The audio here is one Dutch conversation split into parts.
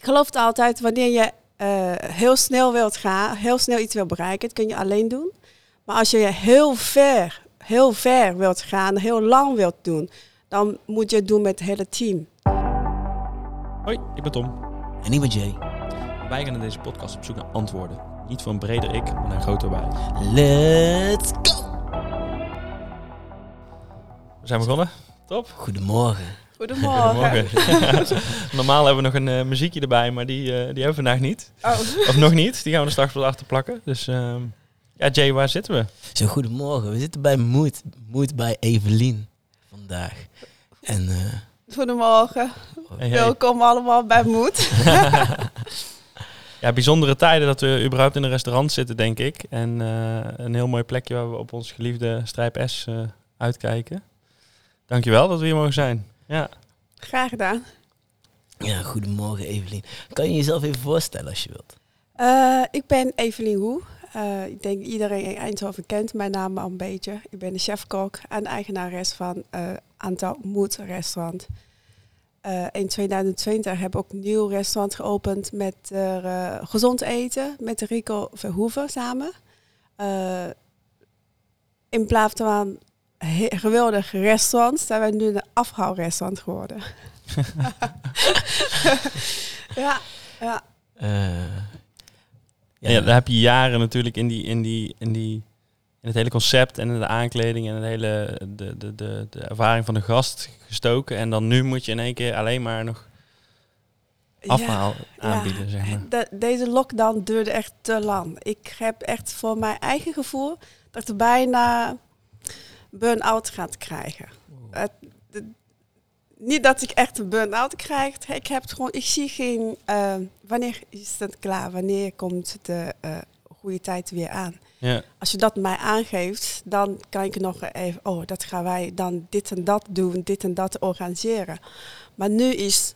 Ik geloof het altijd, wanneer je eh, heel snel wilt gaan, heel snel iets wil bereiken, dat kun je alleen doen. Maar als je heel ver, heel ver wilt gaan, heel lang wilt doen, dan moet je het doen met het hele team. Hoi, ik ben Tom. En ik ben Jay. Wij gaan in deze podcast op zoek naar antwoorden. Niet voor een breder ik, maar naar een groter wij. Let's go! We zijn begonnen. Top. Goedemorgen. Goedemorgen. Normaal hebben we nog een eh, muziekje erbij, maar die, eh, die hebben we vandaag niet. Oh. Of nog niet. Die gaan we er straks wel achter plakken. Dus ehm, ja, Jay, waar zitten we? Zo, goedemorgen. We zitten bij Moed. Moed bij Evelien vandaag. En eh, Goedemorgen. Hey, hey. Welkom allemaal bij Moed. Ja, bijzondere tijden dat we überhaupt in een restaurant zitten, denk ik. En eh, een heel mooi plekje waar we op ons geliefde Strijp S eh, uitkijken. Dankjewel dat we hier mogen zijn. Ja. Graag gedaan. ja, goedemorgen Evelien. Kan je jezelf even voorstellen als je wilt? Eh, ik ben Evelien Hoe. Eh, ik denk iedereen in Eindhoven kent mijn naam al een beetje. Ik ben de chef-kok en eigenares van eh aantal Moed restaurant. Eh, in 2020 heb ik ook een nieuw restaurant geopend met eh, gezond eten met Rico Verhoeven samen. Eh, in plaats van een geweldig restaurant zijn wij nu een afhaalrestaurant geworden. ja, ja. Eh, Ja. daar heb je jaren natuurlijk in, die, in, die, in, die, in het hele concept en in de aankleding en het hele, de, de, de, de ervaring van de gast gestoken. En dan nu moet je in één keer alleen maar nog afhaal aanbieden, zeg maar. De- deze lockdown duurde echt te lang. Ik heb echt voor mijn eigen gevoel dat ik bijna burn-out gaat krijgen. Het- de- niet dat ik echt een burn-out krijg. Ik heb het gewoon, ik zie geen. eh, wanneer is het klaar? Wanneer komt de eh, goede tijd weer aan? Ja, Als je dat mij aangeeft, dan kan ik nog even, oh, dat gaan wij dan dit en dat doen, dit en dat organiseren. Maar nu is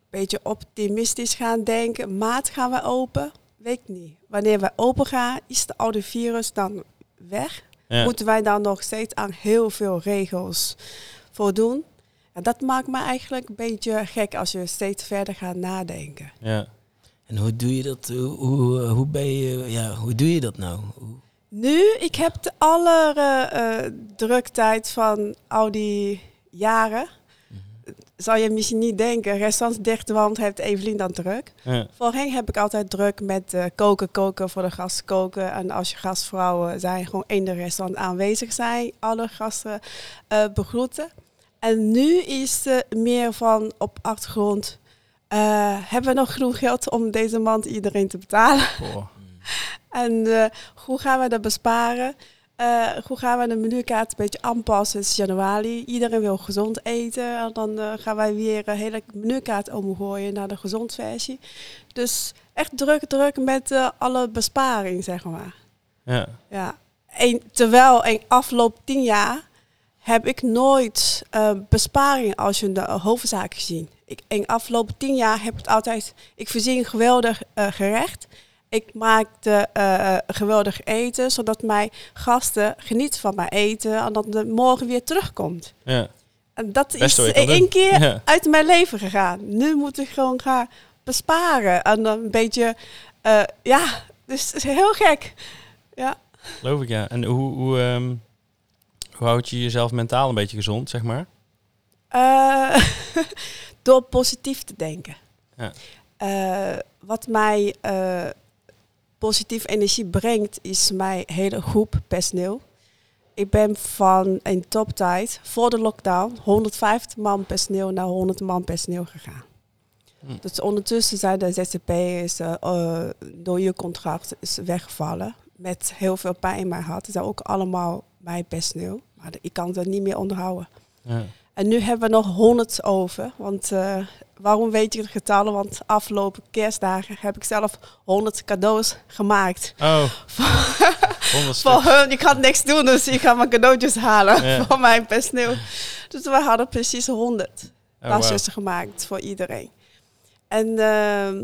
een beetje optimistisch gaan denken. Maart gaan we open? Weet niet. Wanneer we open gaan, is de oude virus dan weg? Ja. Moeten wij dan nog steeds aan heel veel regels voldoen? En dat maakt me eigenlijk een beetje gek als je steeds verder gaat nadenken. ja. En hoe doe je dat? Hoe, hoe, hoe ben je, ja, hoe doe je dat nou? Hoe- Nu, ik heb de alle eh, druktijd van al die jaren. Zou je misschien niet denken, restaurants dicht, want heeft Evelien dan druk. ja. Voorheen heb ik altijd druk met eh, koken, koken voor de gasten koken. En als je gastvrouwen zijn, gewoon in de restaurant aanwezig zijn, alle gasten eh, begroeten. En nu is het meer van op achtergrond, eh, hebben we nog genoeg geld om deze maand iedereen te betalen? En hoe gaan we dat besparen? Eh, hoe gaan we de menukaart een beetje aanpassen? Het is januari. Iedereen wil gezond eten. En dan eh, gaan wij weer een hele menukaart omgooien naar de gezond versie. Dus echt druk, druk met eh, alle besparing, zeg maar. Ja. Ja. En, terwijl in afgelopen tien jaar heb ik nooit besparing als je de hoofdzaak gezien. Ik, in afgelopen tien jaar heb ik het altijd... Ik voorzie een geweldig gerecht. Ik maak de, eh, geweldig eten, zodat mijn gasten genieten van mijn eten. En dat het morgen weer terugkomt. ja. En dat is in kan één keer Ja. uit mijn leven gegaan. Nu moet ik gewoon gaan besparen. En dan een beetje... eh, ja, dus is heel gek. Ja. Geloof ik, ja. En hoe, hoe, ehm, hoe houd je jezelf mentaal een beetje gezond, zeg maar? Door positief te denken. Ja. Wat mij positief energie brengt, is mijn hele groep personeel. Ik ben van een toptijd, voor de lockdown, 150 man personeel naar 100 man personeel gegaan. Hm. Dus ondertussen zijn de ZZP'ers uh, uh, door je contract is weggevallen. Met heel veel pijn in mijn hart. Het zijn ook allemaal mijn personeel. Maar ik kan het niet meer onderhouden. Ja. En nu hebben we nog 100 over. Want eh, waarom weet je de getallen? Want afgelopen kerstdagen heb ik zelf 100 cadeaus gemaakt. Oh, Voor stuk. hun, ik had niks doen, dus ik ga mijn cadeautjes halen Ja. voor mijn personeel. Dus we hadden precies 100 Oh, tasjes wauw. gemaakt voor iedereen. En ehm,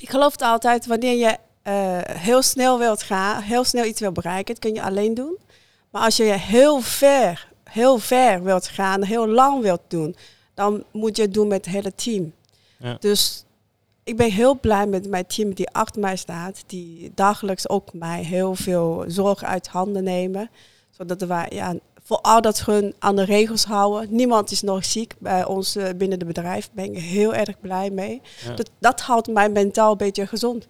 ik geloof het altijd, wanneer je eh, heel snel wilt gaan, heel snel iets wil bereiken, dat kun je alleen doen. Maar als je heel ver, heel ver wilt gaan, heel lang wilt doen, dan moet je het doen met het hele team. Ja. Dus ik ben heel blij met mijn team die achter mij staat. Die dagelijks ook mij heel veel zorgen uit handen nemen. Zodat wij ja, vooral dat hun aan de regels houden. Niemand is nog ziek bij ons eh, binnen het bedrijf. Daar ben ik heel erg blij mee. Ja. Dat, dat houdt mij mentaal een beetje gezond.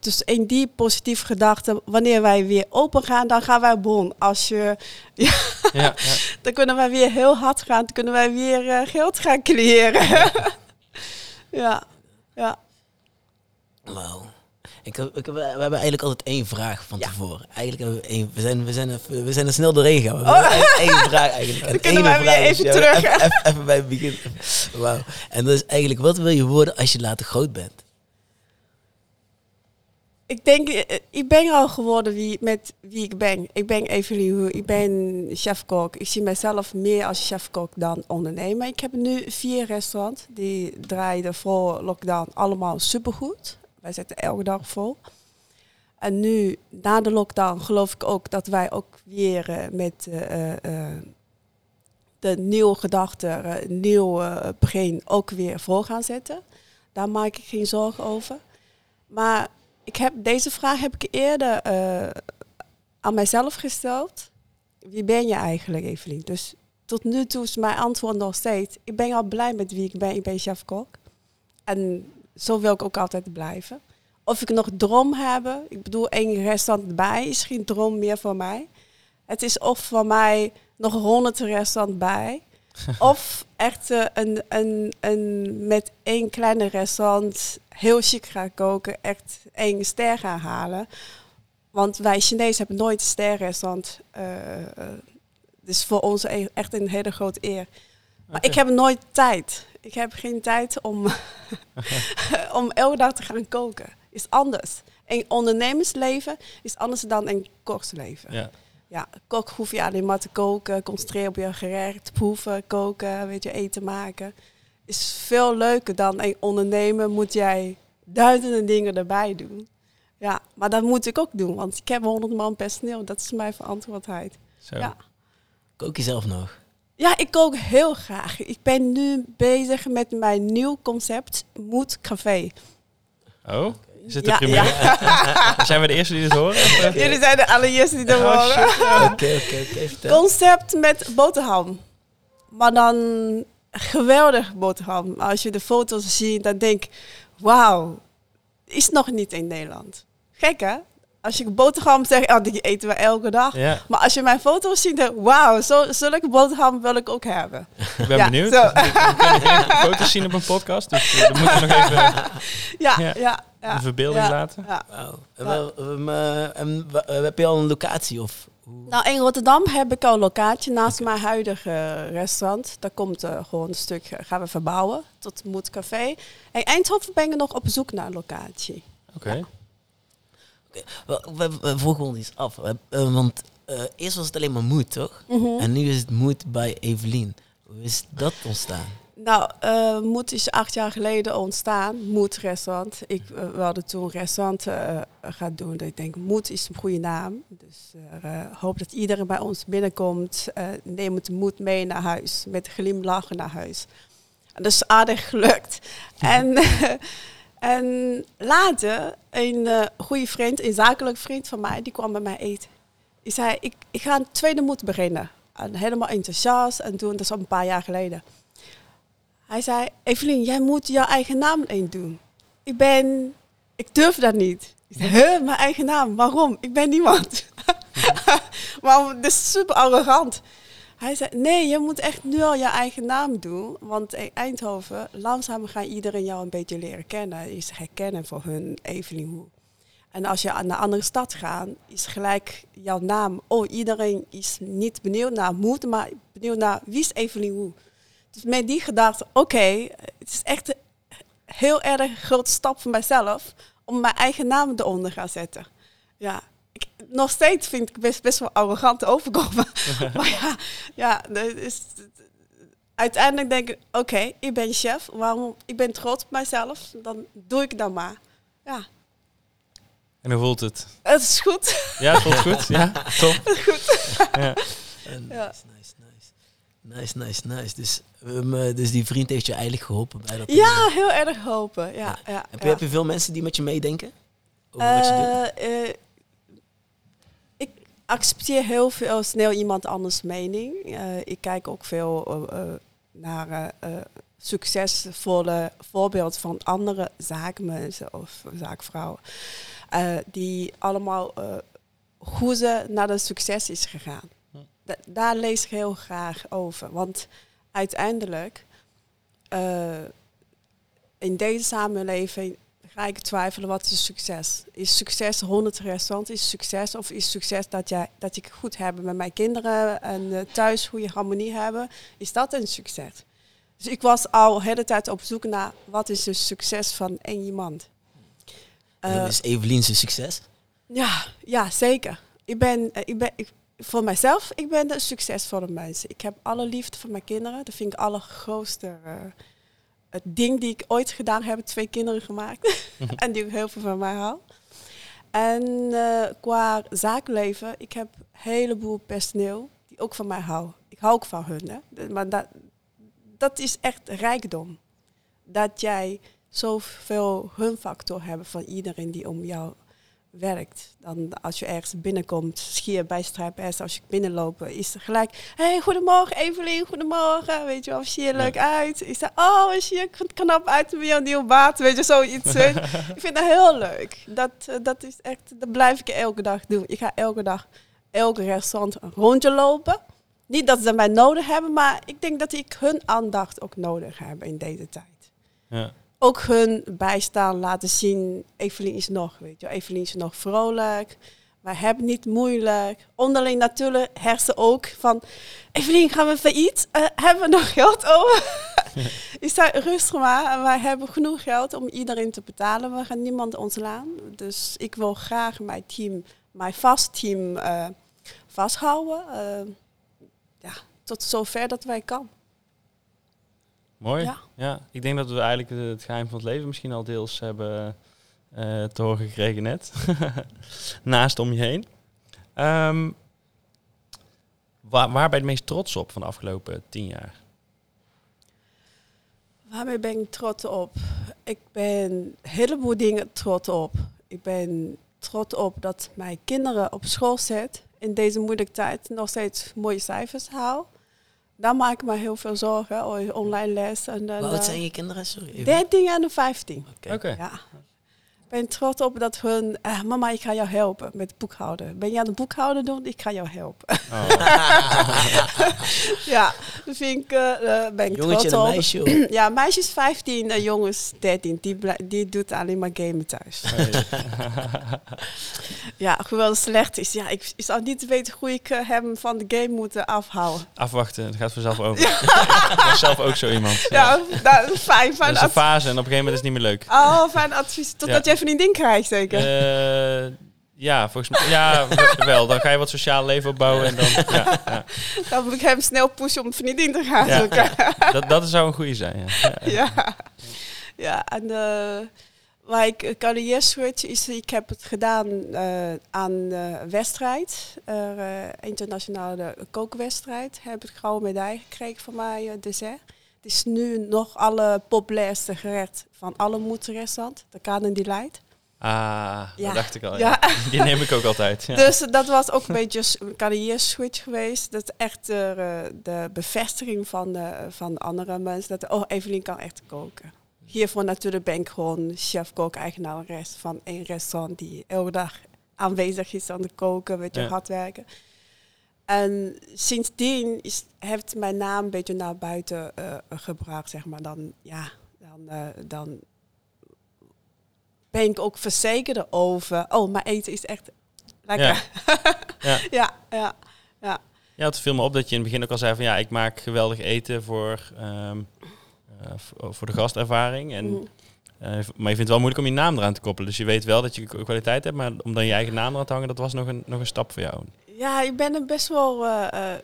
Dus in die positieve gedachte, wanneer wij weer open gaan, dan gaan wij bon. Als je, Ja, ja. dan kunnen wij weer heel hard gaan, dan kunnen wij weer eh, geld gaan creëren. ja, ja. Wauw. Ik, ik, we hebben eigenlijk altijd één vraag van Ja. tevoren. Eigenlijk hebben we één. We zijn, we zijn, even, we zijn er snel doorheen gegaan. We hebben eigenlijk één vraag eigenlijk. En Oh. Dan kunnen ene wij weer vraag is- even terug. Even, even, even bij het begin. Wauw. En dat is eigenlijk, wat wil je worden als je later groot bent? Ik denk, eh, ik ben al geworden wie, met wie ik ben. Ik ben Evelien ik ben chefkok. Ik zie mezelf meer als chefkok dan ondernemer. Ik heb nu vier restaurants, die draaiden voor lockdown allemaal supergoed. Wij zitten elke dag vol. En nu, na de lockdown, geloof ik ook dat wij ook weer eh, met eh, eh, eh, de nieuwe gedachten, eh, nieuw eh, begin ook weer voor gaan zetten. Daar maak ik geen zorgen over. Maar ik heb, deze vraag heb ik eerder eh, aan mijzelf gesteld. Wie ben je eigenlijk, Evelien? Dus tot nu toe is mijn antwoord nog steeds. Ik ben al blij met wie ik ben. Ik ben chef-kok. En zo wil ik ook altijd blijven. Of ik nog droom heb. Ik bedoel, één restaurant bij is geen droom meer voor mij. Het is of voor mij nog honderd restaurant bij. of echt eh, een, een, een, met één kleine restaurant heel chic gaan koken. Echt één ster gaan halen. Want wij Chinezen hebben nooit een sterrestaurant. eh, dus voor ons e- echt een hele grote eer. Maar ik heb nooit tijd. Ik heb geen tijd om, om elke dag te gaan koken. Is anders. Een ondernemersleven is anders dan een koksleven. Ja. Ja, kok hoef je alleen maar te koken, concentreren op je gerecht, proeven, koken, weet je, eten maken. Is veel leuker dan een ondernemer moet jij duizenden dingen erbij doen. Ja, maar dat moet ik ook doen, want ik heb 100 man personeel. Dat is mijn verantwoordelijkheid. Zo. Ja. Kook je zelf nog? Ja, ik kook heel graag. Ik ben nu bezig met mijn nieuw concept, Moed Café. Oh, is het de Ja. Zijn we de eerste die dit horen? Of, eh? Jullie zijn de allereerste die er Oh, horen. Oké, oké. Concept met boterham. Maar dan geweldig boterham. Als je de foto's ziet, dan denk ik, wauw, is nog niet in Nederland. Gek hè? Als je boterham zegt, oh, die eten we elke dag. Ja, Maar als je mijn foto's ziet, dan wauw, zo, zulke boterham wil ik ook hebben. ik ben Ja, benieuwd. zo. We kunnen geen foto's zien op een podcast, dus eh, dan moeten we nog even Ja, Ja. ja, ja. een verbeelding ja, laten. wel- heb je al een locatie? Of? Nou, in Rotterdam heb ik al een locatie naast mijn huidige restaurant. Daar komt eh, gewoon een stuk, eh, gaan we verbouwen tot Moed Café. En Eindhoven ben ik nog op zoek naar een locatie. Oké. Wel, We, we vroegen ons iets af. We- eh, want eh, eerst was het alleen maar moed, toch? Mhm. En nu is het moed bij Evelien. Hoe is dat ontstaan? Nou, eh Moed is acht jaar geleden ontstaan. Moed restaurant. Ik eh, wilde toen restaurant eh, gaan doen. Ik denk, Moed is een goede naam. Dus hoop dat iedereen bij ons binnenkomt. neem het moed mee naar huis. Met glimlachen naar huis. En dat is aardig gelukt. En, en later, een goede vriend, een zakelijk vriend van mij, die kwam bij mij eten. Die zei, ik, ik ga een tweede moed beginnen. En helemaal enthousiast. En toen, dat is al een paar jaar geleden. Hij zei, Evelien, jij moet jouw eigen naam in doen. Ik ben, ik durf dat niet. Huh, mijn eigen naam, waarom? Ik ben niemand. maar dat is super arrogant. Hij zei, nee, je moet echt nu al je eigen naam doen. Want in Eindhoven, langzaam gaat iedereen jou een beetje leren kennen. Is herkennen voor hun Evelien Hoe. En als je naar een andere stad gaat, is gelijk jouw naam. Oh, iedereen is niet benieuwd naar Moed, maar benieuwd naar wie is Evelien Hoe. Dus met die gedachte, oké, het is echt een heel erg grote stap voor mijzelf om mijn eigen naam eronder te gaan zetten. Ja, ik, nog steeds vind ik best, best wel arrogant overkomen. maar ja, ja dat is, uiteindelijk denk ik, oké, ik ben chef, waarom, ik ben trots op mijzelf, dan doe ik dat maar. Ja, En hoe voelt het? het is goed. Ja, het voelt goed. Ja, top. goed. Ja. En Ja. Nice, nice, nice. Nice, nice. Dus, um, eh, dus die vriend heeft je eigenlijk geholpen bij dat. Ja, heel erg hopen. Ja, ja. Heb je, ja. heb je veel mensen die met je meedenken? Over wat je doet? Eh, eh, ik accepteer heel veel snel iemand anders mening. Eh, ik kijk ook veel eh, eh, naar eh, eh, succesvolle voorbeelden van andere zaakmensen of zaakvrouwen. eh, die allemaal eh, hoe ze naar de succes is gegaan. Da- daar lees ik heel graag over. Want uiteindelijk, eh, in deze samenleving ga ik twijfelen wat is succes. Is succes 100 restaurants? Is succes of is succes dat, jij, dat ik goed heb met mijn kinderen en eh, thuis goede harmonie hebben? Is dat een succes? Dus ik was al de hele tijd op zoek naar wat is het succes van één iemand. Eh, is Evelien zijn succes? ja, ja, zeker. Ik ben, ik ben ik, voor mijzelf, ik ben de succesvolle mens. Ik heb alle liefde voor mijn kinderen. Dat vind ik het allergrootste eh, het ding die ik ooit gedaan heb. Twee kinderen gemaakt. en die heel veel van mij hou. En eh, qua zakenleven, ik heb een heleboel personeel die ook van mij houden. Ik hou ook van hun. Hè. Maar dat, dat is echt rijkdom. Dat jij zoveel hunfactor hebt van iedereen die om jou werkt. Dan als je ergens binnenkomt, schier bij Strijp S, als je binnenlopen, is er gelijk, hey, goedemorgen Evelien, goedemorgen, weet je wel, zie je leuk uit? Is dat, oh, zie je knap uit met jouw nieuwe baard, weet je, zoiets. ik vind dat heel leuk. Dat, eh, dat is echt, dat blijf ik elke dag doen. Ik ga elke dag, elke restaurant een rondje lopen. Niet dat ze mij nodig hebben, maar ik denk dat ik hun aandacht ook nodig heb in deze tijd Ja. Ook hun bijstaan laten zien. Evelien is nog, weet je, Evelien is nog vrolijk. Wij hebben niet moeilijk. Onderling natuurlijk hersen ook van, Evelien, gaan we failliet? Eh, hebben we nog geld over? Ik zei, rustig maar, wij hebben genoeg geld om iedereen te betalen. We gaan niemand ontslaan. Dus ik wil graag mijn team, mijn vast team eh, vasthouden. Eh, ja, tot zover dat wij kan. Mooi. Ja. Ja. ik denk dat we eigenlijk het geheim van het leven misschien al deels hebben eh, te horen gekregen net. Naast om je heen. Ehm, waar, waar ben je het meest trots op van de afgelopen tien jaar? Waarmee ben ik trots op? Ik ben een heleboel dingen trots op. Ik ben trots op dat mijn kinderen op school zitten. In deze moeilijke tijd nog steeds mooie cijfers halen. Daar maak ik me heel veel zorgen. oh, Online les. En dan, oud eh, zijn je kinderen? Sorry. even. 13 en 15. Oké. Oké. Ja. Ik ben trots op dat hun... eh, mama, ik ga jou helpen met boekhouden. Ben je aan het boekhouden doen? Ik ga jou helpen. Oh, ja, dat vind ik, eh, ben ik Jongetje trots op. meisje. Ja, meisjes 15 en jongens 13. Die, die doet alleen maar gamen thuis. Ja, hoewel slecht is. Ja, ik, ik zou niet weten hoe ik hem van de game moet afhouden. Afwachten, dat gaat vanzelf over. Ik ben zelf ook zo iemand. Ja, dat is fijn. Dat Fijn, is een fase en op een gegeven moment is het niet meer leuk. oh, fijn advies. Totdat Ja. je ding krijgt, zeker. Eh, ja, volgens mij ja, wel. Dan ga je wat sociaal leven opbouwen en dan... Ja, ja. Dan moet ik hem snel pushen om vriendin te gaan Ja. zoeken. Dat, dat zou een goede zijn, ja. ja. en eh, waar ik een carrière switch is, ik heb het gedaan eh, aan de wedstrijd, eh, internationale kookwedstrijd. Heb ik gouden medaille gekregen mijn eh, dessert. Het is nu nog alle populairste gerecht van alle moederrestaurants, de kanen die leidt. Ah, Ja. dat dacht ik al. Ja. Ja. Die neem ik ook altijd. Dus dat was ook een beetje een carrière switch geweest. Dat is echt eh, de bevestiging van de, van de andere mensen. Dat, oh, Evelien kan echt koken. Hiervoor natuurlijk ben ik gewoon chef-kok, eigenares van een restaurant die elke dag aanwezig is aan het koken, weet je, hard werken. En sindsdien is, heeft mijn naam een beetje naar buiten eh, gebracht, zeg maar. Dan, ja, dan, eh, dan ben ik ook verzekerd over, oh, mijn eten is echt lekker. Ja. Ja, ja, ja. Ja, het viel me op dat je in het begin ook al zei van ja, ik maak geweldig eten voor, ehm, eh, voor- voor de gastervaring. En, Mhm. Eh, maar je vindt het wel moeilijk om je naam eraan te koppelen. Dus je weet wel dat je kwaliteit hebt, maar om dan je eigen naam eraan te hangen, dat was nog een, nog een stap voor jou. Ja, ik ben er best wel eh, eh,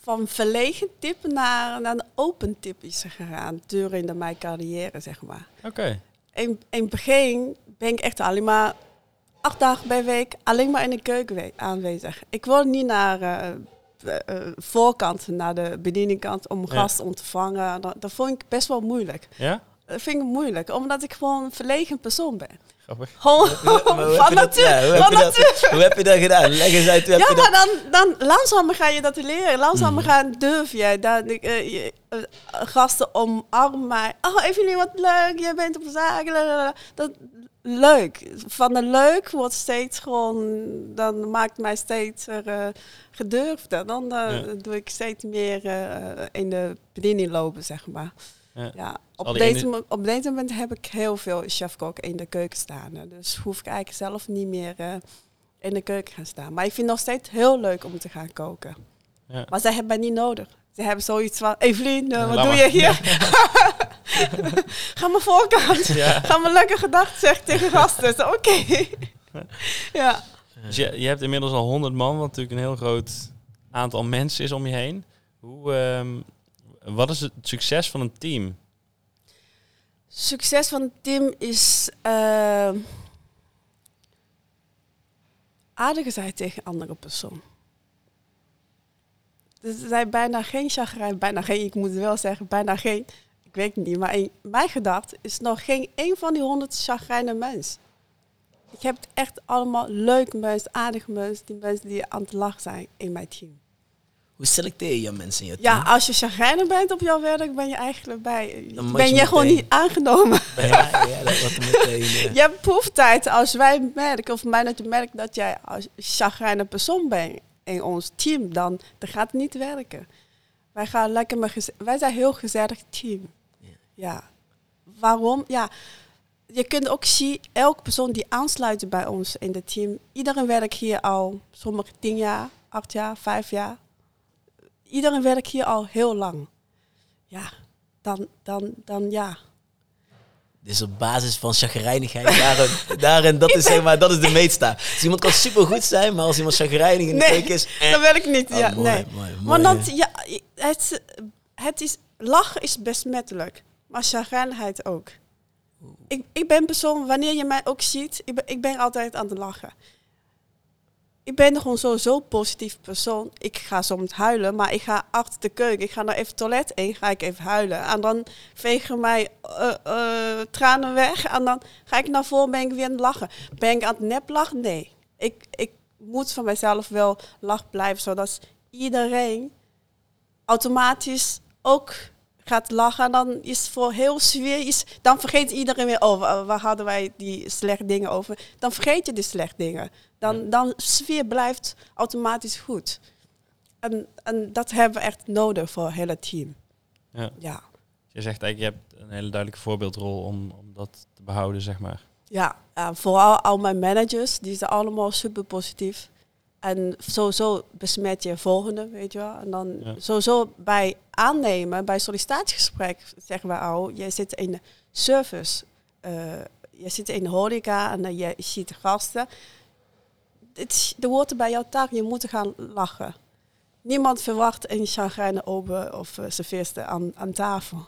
van verlegen tip naar, naar een open tip is gegaan durende mijn carrière, zeg maar. Oké. In, in het begin ben ik echt alleen maar acht dagen per week alleen maar in de keuken we- aanwezig. Ik wil niet naar eh, voorkant naar de bedieningkant om Ja. gasten om te vangen. Dat, dat vond ik best wel moeilijk. Ja? Dat vind ik moeilijk, omdat ik gewoon een verlegen persoon ben. Grappig. Van je natuur. van je hoe heb je dat gedaan? Leg eens uit, Ja, je maar dan, dan langzamer ga je dat leren. Langzamer Mhm. gaan durf je. Dan, eh, je eh, gasten omarmen mij. Oh, Evelien, wat leuk. Jij bent op zaak. Lalalala. Dat, leuk. Van de leuk wordt steeds gewoon... Dan maakt mij steeds eh, gedurfder. Dan eh, Ja. doe ik steeds meer eh, in de bediening lopen, zeg maar. Ja. Op, deze, op deze moment heb ik heel veel chefkok in de keuken staan. Dus hoef ik eigenlijk zelf niet meer eh, in de keuken gaan staan. Maar ik vind het nog steeds heel leuk om te gaan koken. Ja. Maar zij hebben mij niet nodig. Ze hebben zoiets van, Evelien, eh, wat doe je hier? Ga maar voorkant. Ja. Ga maar lekker gedacht zeggen tegen gasten. Oké. ja. Dus je, je hebt inmiddels al 100 man, wat natuurlijk een heel groot aantal mensen is om je heen. Hoe, ehm, wat is het succes van een team? Succes van het team is eh aardig zijn tegen andere persoon. Dus er zijn bijna geen chagrijn, bijna geen, ik moet wel zeggen, bijna geen, ik weet niet, maar in mijn gedachte is nog geen één van die honderd chagrijne mens. Ik heb echt allemaal leuke mensen, aardige mensen, die mensen die aan het lachen zijn in mijn team. Hoe selecteer je mensen in je Ja, team? als je chagrijnig bent op jouw werk, ben je eigenlijk bij, Dan ben je je gewoon niet aangenomen. Ja, ja, dat wordt meteen... eh, Je hebt proeftijd als wij merken, of manager merkt dat jij als chagrijnig persoon bent in ons team, dan, dan gaat het niet werken. Wij gaan lekker wij zijn een heel gezellig team. Ja. Ja. Waarom? Ja, je kunt ook zien, elke persoon die aansluit bij ons in het team, iedereen werkt hier al, sommigen tien jaar, acht jaar, vijf jaar. Iedereen werkt hier al heel lang. Ja, dan, dan, dan ja. Dus op basis van chagrijnigheid, daarin, daarin dat, is, zeg maar, dat is de meetstaaf. Dus iemand kan supergoed zijn, maar als iemand chagrijnig in de Nee, keuken is... eh, Dat werkt niet. oh, ja, mooi, nee. mooi, mooi, Maar ja, het, het is, lachen is besmettelijk, maar chagrijnigheid ook. Ik, ik ben persoon, wanneer je mij ook ziet, ik ben, ik ben altijd aan het lachen. Ik ben gewoon sowieso een positief persoon. Ik ga soms huilen, maar ik ga achter de keuken. Ik ga naar even het toilet in, ga ik even huilen. En dan vegen mij eh, eh, tranen weg. En dan ga ik naar voren, ben ik weer aan het lachen. Ben ik aan het nep lachen? Nee. Ik, ik moet van mezelf wel lach blijven, zodat iedereen automatisch ook gaat lachen. En dan is voor heel sfeer, is, dan vergeet iedereen weer, oh, wa- waar hadden wij die slechte dingen over? Dan vergeet je die slechte dingen. Dan, dan sfeer blijft automatisch goed. En, en dat hebben we echt nodig voor het hele team. Ja. Ja. Je zegt eigenlijk, je hebt een hele duidelijke voorbeeldrol om, om dat te behouden, zeg maar. Ja, vooral al mijn managers, die zijn allemaal super positief. En sowieso besmet je volgende, weet je wel. En dan Ja. sowieso bij aannemen, bij sollicitatiegesprek zeggen we al, jij zit in de service, eh, je zit in de horeca en eh, je ziet gasten. Het, hoort er bij jouw taak, je moet gaan lachen. Niemand verwacht een chagrijne ober of uh, aan, aan tafel.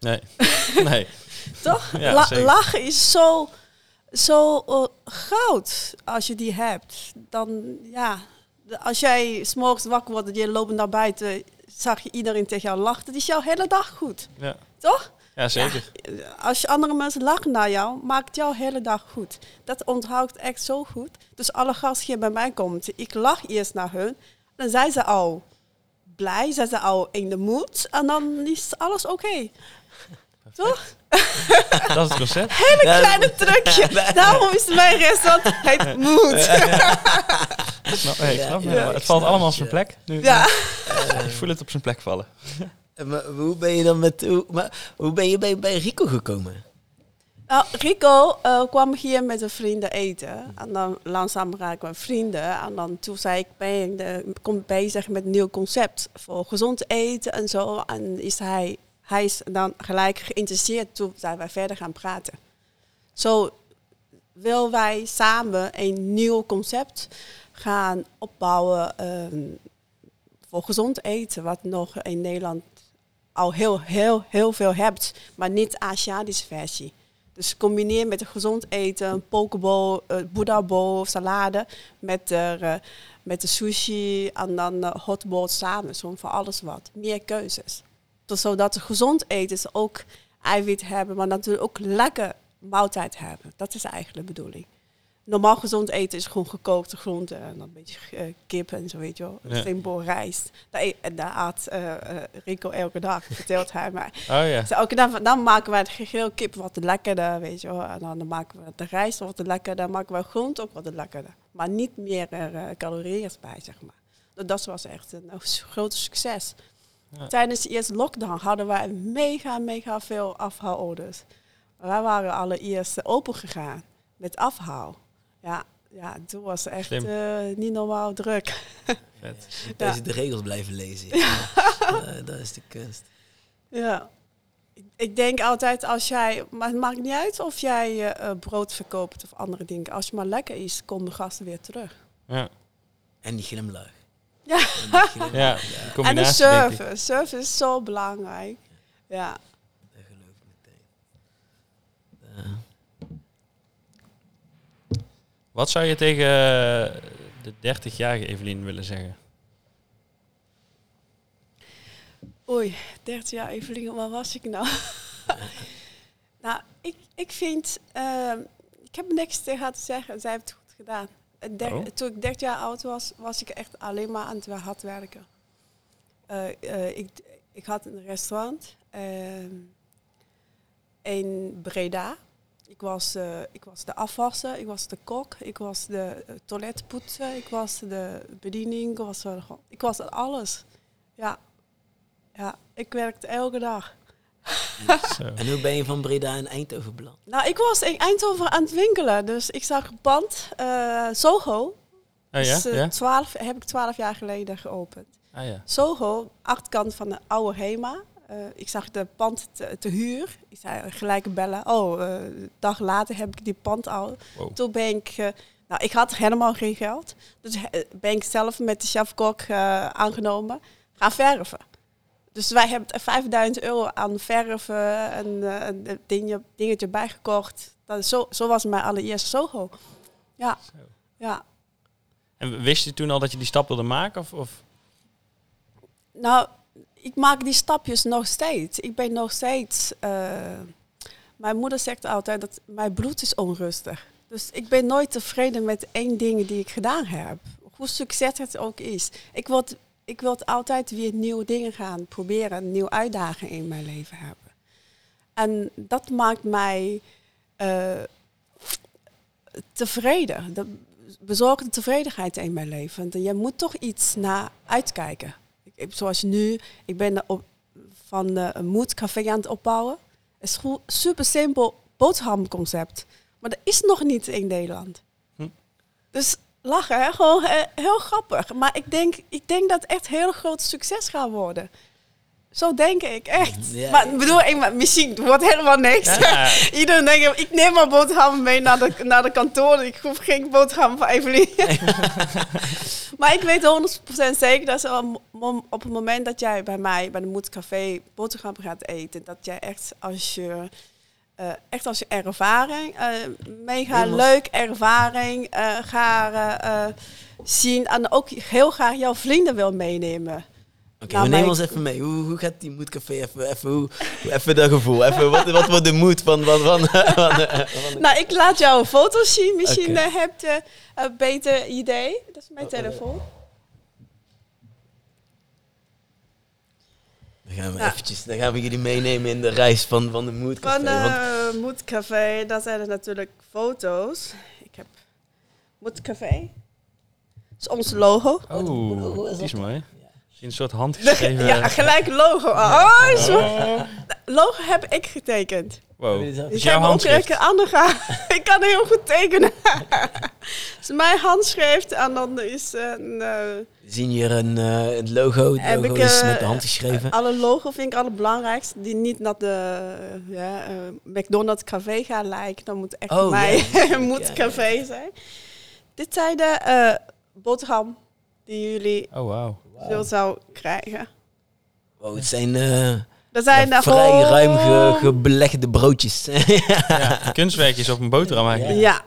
Nee. nee. Toch? Ja, La- zeker. lachen is zo, zo eh, goud als je die hebt. Dan, ja, als jij s'morgens wakker wordt en je loopt naar buiten, zag je iedereen tegen jou lachen. Dat is jouw hele dag goed. Ja. Toch? ja, zeker. Als je andere mensen lachen naar jou, maakt jouw hele dag goed. Dat onthoudt echt zo goed. Dus alle gasten hier bij mij komen, ik lach eerst naar hun. Dan zijn ze al blij, zijn ze al in de mood. En dan is alles oké. Toch? Dat is het concept. Hele Ja, kleine trucje. Daarom is mijn restaurant het moet. Snap, hey, ik Ja, snap ja, het. ik valt allemaal op zijn plek. Nu, Ja. Ik voel het op zijn plek vallen. En maar hoe ben je dan met... Hoe, maar, hoe ben je bij, bij Rico gekomen? Nou, Rico eh, kwam hier met een vrienden eten. En dan langzaam raakten we vrienden. En dan toen zei ik, ben de, kom bezig met een nieuw concept voor gezond eten en zo. En is hij, hij is dan gelijk geïnteresseerd. Toen wij verder gaan praten. Zo wil wij samen een nieuw concept gaan opbouwen ehm, voor gezond eten. Wat nog in Nederland al heel, heel, heel veel hebt. Maar niet Aziatische versie. Dus combineer met een gezond eten, een pokeball, uh, buddha bowl, salade, met de, uh, met de sushi en dan uh, hotball samen. Zo voor alles wat. Meer keuzes. Zodat ze gezond eten ze ook eiwit hebben, maar natuurlijk ook lekker maaltijd hebben. Dat is eigenlijk de bedoeling. Normaal gezond eten is gewoon gekookte groenten en dan een beetje uh, kip en zo, weet je wel. Ja. Simpel rijst. En daar aat uh, uh, Rico elke dag, vertelt hij mij. Oh ja. Dus elke dag, dan maken wij het geheel kip wat lekkerder, weet je wel. En dan, maken we de rijst wat lekkerder, dan maken we groente ook wat lekkerder. Maar niet meer calorieën bij, zeg maar. Dat was echt een, een groot succes. Ja. Tijdens de eerste lockdown hadden wij mega, mega veel afhaalorders. Wij waren allereerst open gegaan met afhaal. Ja, ja toen was het echt uh, niet normaal druk. Vet. Ja. Deze de regels blijven lezen. Ja. uh, dat is de kunst. Ja. Ik denk altijd als jij, maar het maakt niet uit of jij uh, brood verkoopt of andere dingen. Als je maar lekker is, komen de gasten weer terug. Ja. En die glimlach. Ja. Ja, en de service. Service is zo belangrijk. Ja. Dat geloof ik meteen. Wat zou je tegen de 30-jarige Evelien willen zeggen? Oei, 30 jaar Evelien, waar was ik nou? nou, ik, ik vind, uh, ik heb niks tegen haar te zeggen. Zij heeft het goed gedaan. Der, oh. Toen ik 30 jaar oud was, was ik echt alleen maar aan het hard werken. Uh, uh, ik, ik had een restaurant in Breda. Ik was, uh, ik was de afwasser, ik was de kok, ik was de uh, toiletpoetsen, ik was de bediening, ik was, ik was alles. Ja. ja, ik werkte elke dag. en hoe ben je van Breda in Eindhoven beland? Nou, ik was in Eindhoven aan het winkelen, dus ik zag een pand, Soho. Oh, ja? Dus, ja? 12, heb ik twaalf jaar geleden geopend. Ah, ja. Soho, achterkant van de oude HEMA. Uh, ik zag de pand te, te, huur. Ik zei gelijk bellen. Oh, uh, een dag later heb ik die pand al. Wow. Toen ben ik... Uh, nou, ik had helemaal geen geld. Dus ben ik zelf met de chef-kok aangenomen. Gaan verven. Dus wij hebben 5000 euro aan verven en een dingetje, dingetje bijgekocht. Dat is zo, zo was mijn allereerste Soho. Ja. Zo. ja. En wist je toen al dat je die stap wilde maken? Of, of? Nou, ik maak die stapjes nog steeds. Ik ben nog steeds. Uh, mijn moeder zegt altijd dat mijn bloed is onrustig. Dus ik ben nooit tevreden met één ding die ik gedaan heb. Hoe succes het ook is. Ik wil, ik wil altijd weer nieuwe dingen gaan proberen. Nieuwe uitdaging in mijn leven hebben. En dat maakt mij uh, tevreden. Dat bezorgt tevredenheid in mijn leven. En je moet toch iets naar uitkijken zoals nu, ik ben op, van uh, een moedcafé aan het opbouwen. Het is een super simpel boterhamconcept. Maar dat is nog niet in Nederland. Hm. Dus lachen, hè? gewoon uh, heel grappig. Maar ik denk, ik denk dat het echt heel groot succes gaat worden. Zo denk ik, echt. Ja, maar ik bedoel, ik, misschien wordt helemaal niks. Ja. Iedereen denkt, ik neem maar boterhammen mee naar de, naar de kantoor. Ik hoef geen boterhammen van Evelien. maar ik weet 100% zeker dat op het moment dat jij bij mij, bij de Moedcafé, boterhammen gaat eten, dat jij echt als je... Uh, echt als ervaring, uh, mega Helemaal. leuk ervaring uh, ga zien. En ook heel graag jouw vrienden wil meenemen. Oké, we nemen ons even mee. Hoe, hoe gaat die moedcafé? Even, even, hoe, even dat gevoel. Even, wat, wat wordt de moed van... van, van, van, van, van- Nou, ik laat jou een foto zien. Misschien eh, heb je een beter idee. Dat is mijn Oh, oh, telefoon. Dan gaan we Ja. eventjes, dan gaan we jullie meenemen in de reis van, van de moedcafé. Van want- uh, Moedcafé, daar zijn er natuurlijk foto's. Ik heb Moedcafé. Dat is ons logo. Oh, is die is dat? mooi. Een soort handgeschreven... Ja, gelijk logo. Oh, Oh. Logo heb ik getekend. Wow. Dit is- Ik jouw handschrift? andere. ik kan heel goed tekenen. Het is mijn handschrift en dan is een... eh, zien hier een, eh, het logo. Het logo ik, is eh, met de hand geschreven. Alle logo vind ik allerbelangrijkste. Die niet naar de ja, eh, McDonald's café gaan lijken. Dan moet echt Oh, mij ja. moet Ja, café zijn. Dit zijn de eh, boterham die jullie Oh, wauw. Veel zou krijgen. Wow, het zijn... eh, Er zijn Ja, vrij gewoon- ruim ge- gebelegde broodjes. Ja, kunstwerkjes op een boterham eigenlijk. Ja,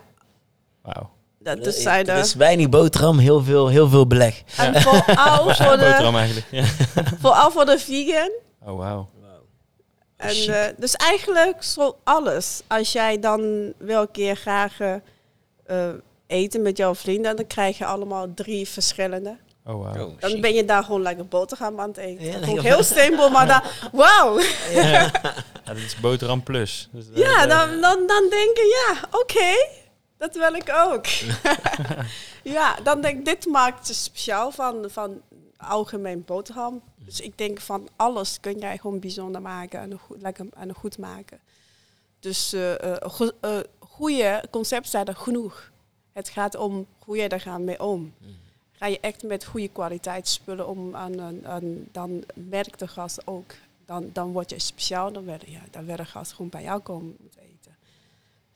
Wauw. dat zijn er er. is weinig boterham, heel veel, heel veel beleg. En vooral is voor de, boterham eigenlijk? Ja. vooral voor de vegan. Oh, wauw. En, eh, dus eigenlijk zo alles. Als jij dan wil een keer graag eh, eh, eten met jouw vrienden, dan krijg je allemaal drie verschillende. Oh, wauw. Oh, Dan ben je daar gewoon lekker boterham aan het eten. Ja, heel simpel, maar dan, wauw. Ja, dit is boterham plus. Dus, eh, Ja, dan, dan, dan denk je, ja, oké, dat wil ik ook. ja, dan denk ik, dit maakt het speciaal van, van algemeen boterham. Dus ik denk van alles kun jij gewoon bijzonder maken en goed, lekker en goed maken. Dus eh eh, go- eh, goede concepten zijn er genoeg. Het gaat om hoe je daar gaat mee om. Ga je echt met goede kwaliteitsspullen om, aan, aan, aan- dan merkt de gast ook. Dan, dan word je speciaal, dan ja, dan wil de gast gewoon bij jou komen moeten eten.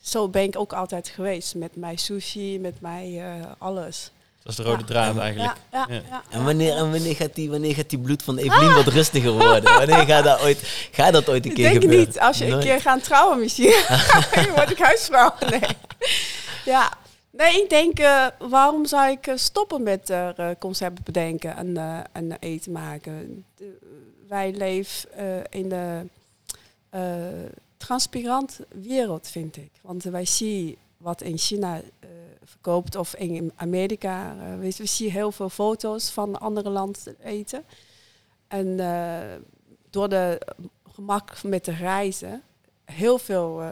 Zo ben ik ook altijd geweest met mijn sushi, met mijn eh, alles. Dat is de rode Ja. draad eigenlijk. Ja, ja, Ja. ja. En wanneer, en wanneer, gaat die, wanneer gaat die bloed van Evelien wat rustiger worden? Wanneer gaat dat ooit, gaat dat ooit een Ik keer denk gebeuren? niet, als je een keer gaat trouwen misschien, dan word ik huisvrouw. Nee. Ja. Nee, ik denk, eh, waarom zou ik eh, stoppen met eh, concepten bedenken en, en eten maken? Wij leven in de transparant wereld, vind ik. Want wij zien wat in China verkoopt of in Amerika. we, zien heel veel foto's van andere landen eten. En door de gemak met de reizen, heel veel,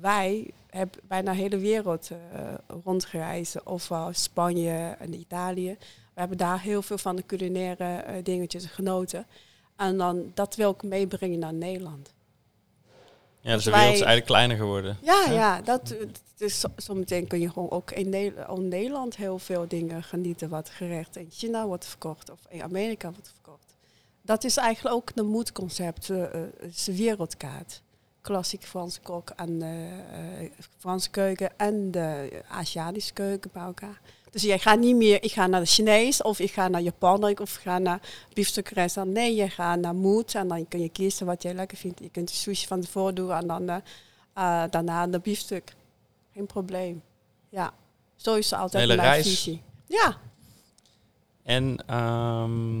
wij hebben bijna de hele wereld eh rondgereisd, ofwel Spanje en Italië. We hebben daar heel veel van de culinaire eh, dingetjes genoten. En dan, dat wil ik meebrengen naar Nederland. Ja, dus de wereld is eigenlijk kleiner geworden. Ja, ja, dat, dus zo- zometeen kun je gewoon ook in, Ne- in Nederland heel veel dingen genieten wat gerecht in China wordt verkocht of in Amerika wordt verkocht. Dat is eigenlijk ook een moedconcept, het is een wereldkaart. Klassiek Franse kok en de Franse keuken en de Aziatische keuken bij elkaar. Dus je gaat niet meer, ik ga naar de Chinees of ik ga naar Japan of ik ga naar biefstukrestaurant. Nee, je gaat naar Moed en dan kun je kiezen wat jij lekker vindt. Je kunt de sushi van tevoren doen en dan eh, eh, daarna de biefstuk. Geen probleem. Ja, zo is het altijd Hele mijn reis. visie. Ja, En ehm,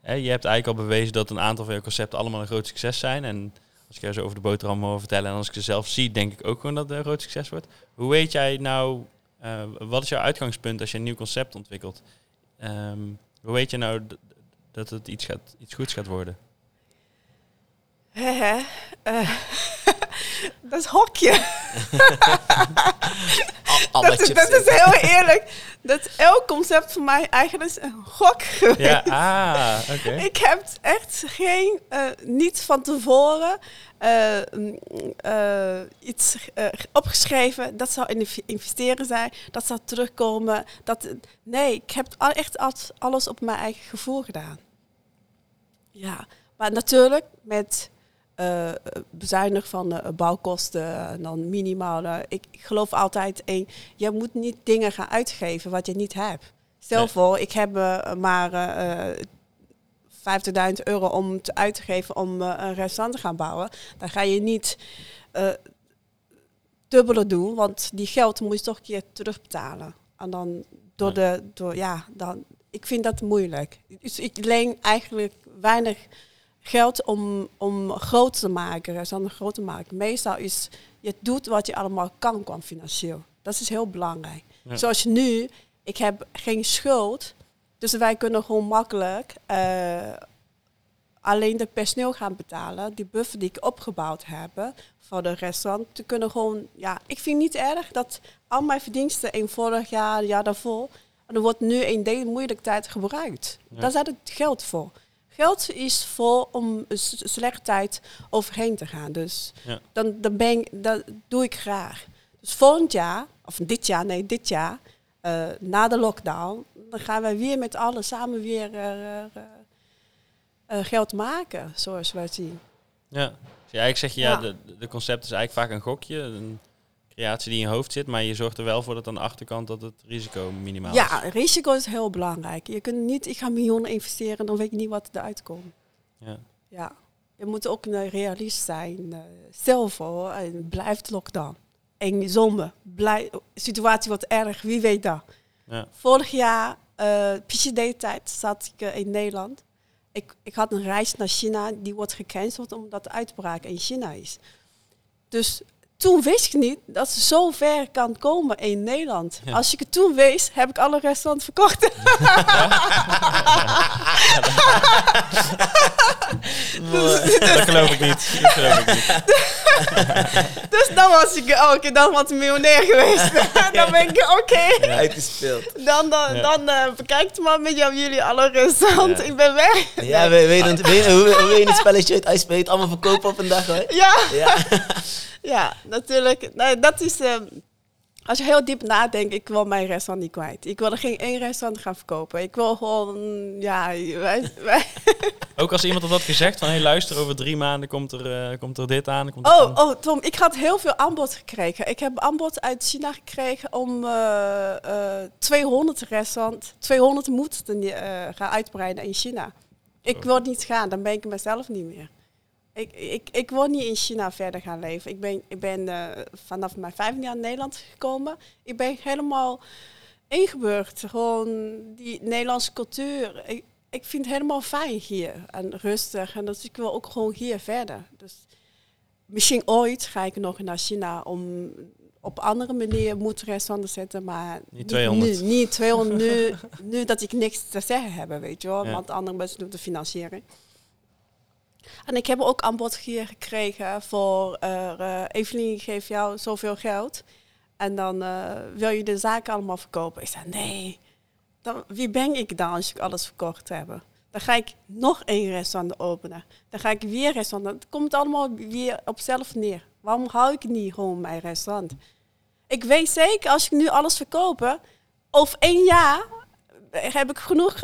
je hebt eigenlijk al bewezen dat een aantal van je concepten allemaal een groot succes zijn. En als ik jou zo over de boterham hoor vertellen en als ik ze zelf zie, denk ik ook gewoon dat het een groot succes wordt. Hoe weet jij nou, eh, wat is jouw uitgangspunt als je een nieuw concept ontwikkelt? Ehm, hoe weet je nou dat het iets, gaat, iets goeds gaat worden? Hè. Dat is hokje. Al- Dat is, dat heel eerlijk. Dat elk concept voor mij eigenlijk is een gok geweest. Ja, ah, oké. Ik heb echt geen, eh, niet van tevoren eh, mm, eh, iets eh, opgeschreven. Dat zou in investeren zijn, dat zou terugkomen. Dat, nee, ik heb al- echt alles op mijn eigen gevoel gedaan. Ja, maar natuurlijk met eh bezuinig van de bouwkosten en dan minimaal. eh, ik, ik geloof altijd in, je moet niet dingen gaan uitgeven wat je niet hebt. Stel Nee. voor, ik heb eh, maar eh, 50.000 euro om te uit te geven om eh, een restaurant te gaan bouwen. Dan ga je niet eh dubbele doen, want die geld moet je toch een keer terugbetalen. En dan door de, door, ja, dan, ik vind dat moeilijk. Dus ik leen eigenlijk weinig geld om, om groot te maken, restauranten groot te maken. Meestal is, je doet wat je allemaal kan qua financieel. Dat is heel belangrijk. Ja. Zoals nu, ik heb geen schuld, dus wij kunnen gewoon makkelijk eh, alleen de personeel gaan betalen. Die buffer die ik opgebouwd heb voor de restaurant. Te kunnen gewoon, ja, ik vind niet erg dat al mijn verdiensten in vorig jaar, jaar daarvoor, en er wordt nu in deze moeilijke tijd gebruikt. Ja. Daar zit het geld voor. Geld is voor om een slechte tijd overheen te gaan. Dus Ja. dan, dan ben ik, dat doe ik graag. Dus volgend jaar, of dit jaar, nee, dit jaar, eh, na de lockdown, dan gaan wij weer met allen samen weer eh, eh, geld maken, zoals wij zien. Ja. Dus eigenlijk zeg je, ja, Ja. de, de concept is eigenlijk vaak een gokje, een creatie die in je hoofd zit, maar je zorgt er wel voor dat aan de achterkant dat het risico minimaal is. Ja, risico is heel belangrijk. Je kunt niet, ik ga miljoenen investeren, dan weet je niet wat eruit komt. Ja. Ja. je moet ook een realist zijn. Uh, stel voor, en blijft lockdown. En zomer, blij, situatie wordt erg, wie weet dat. Ja. Vorig jaar, uh, PCD-tijd, zat ik in Nederland. Ik, ik had een reis naar China, die wordt gecanceld omdat de uitbraak in China is. Dus toen wist ik niet dat ze zo ver kan komen in Nederland. Als ik het toen wist, heb ik alle restaurants verkocht. dat geloof ik niet. Dat geloof ik niet. dus dan was ik, oh, oké, dan was ik miljonair geweest. dan ben ik, oké. Okay. Uitgespeeld. Dan, dan, dan uh, bekijkt maar met jou, jullie alle restaurants. Ik ben weg. Ja, weet, weet, weet, hoe, hoe je het spelletje uit uitspelen? Allemaal verkopen op een dag, hoor. Ja. Ja. Natuurlijk. Nou, dat is. Uh, als je heel diep nadenkt, ik wil mijn restaurant niet kwijt. Ik wil er geen één restaurant gaan verkopen. Ik wil gewoon, ja, wij, wij Ook als iemand had dat gezegd van, hé hey, luister, over drie maanden komt er, uh, komt er dit aan. Komt oh, oh, Tom, ik had heel veel aanbod gekregen. Ik heb aanbod uit China gekregen om uh, uh, 200 restaurants, 200 moeten gaan uitbreiden in China. Ik oh. wil niet gaan, dan ben ik mezelf niet meer. Ik, ik, ik wil niet in China verder gaan leven. Ik ben, ik ben uh, vanaf mijn vijfde jaar in Nederland gekomen. Ik ben helemaal ingeburgd. Gewoon die Nederlandse cultuur. Ik, ik vind het helemaal fijn hier en rustig. En dus ik wil ook gewoon hier verder. Dus misschien ooit ga ik nog naar China om op andere manier moet restaurants zetten, maar niet 200. Nu, niet 200 nu, nu dat ik niks te zeggen heb, weet je wel. Want andere mensen doen de financiering. En ik heb ook aanbod hier gekregen voor uh, Evelien geeft jou zoveel geld. En dan uh, wil je de zaken allemaal verkopen. Ik zei, nee, dan, wie ben ik dan als ik alles verkocht heb? Dan ga ik nog één restaurant openen. Dan ga ik weer restaurant. Het komt allemaal weer op zelf neer. Waarom hou ik niet gewoon mijn restaurant? Ik weet zeker, als ik nu alles verkoop, over één jaar heb ik genoeg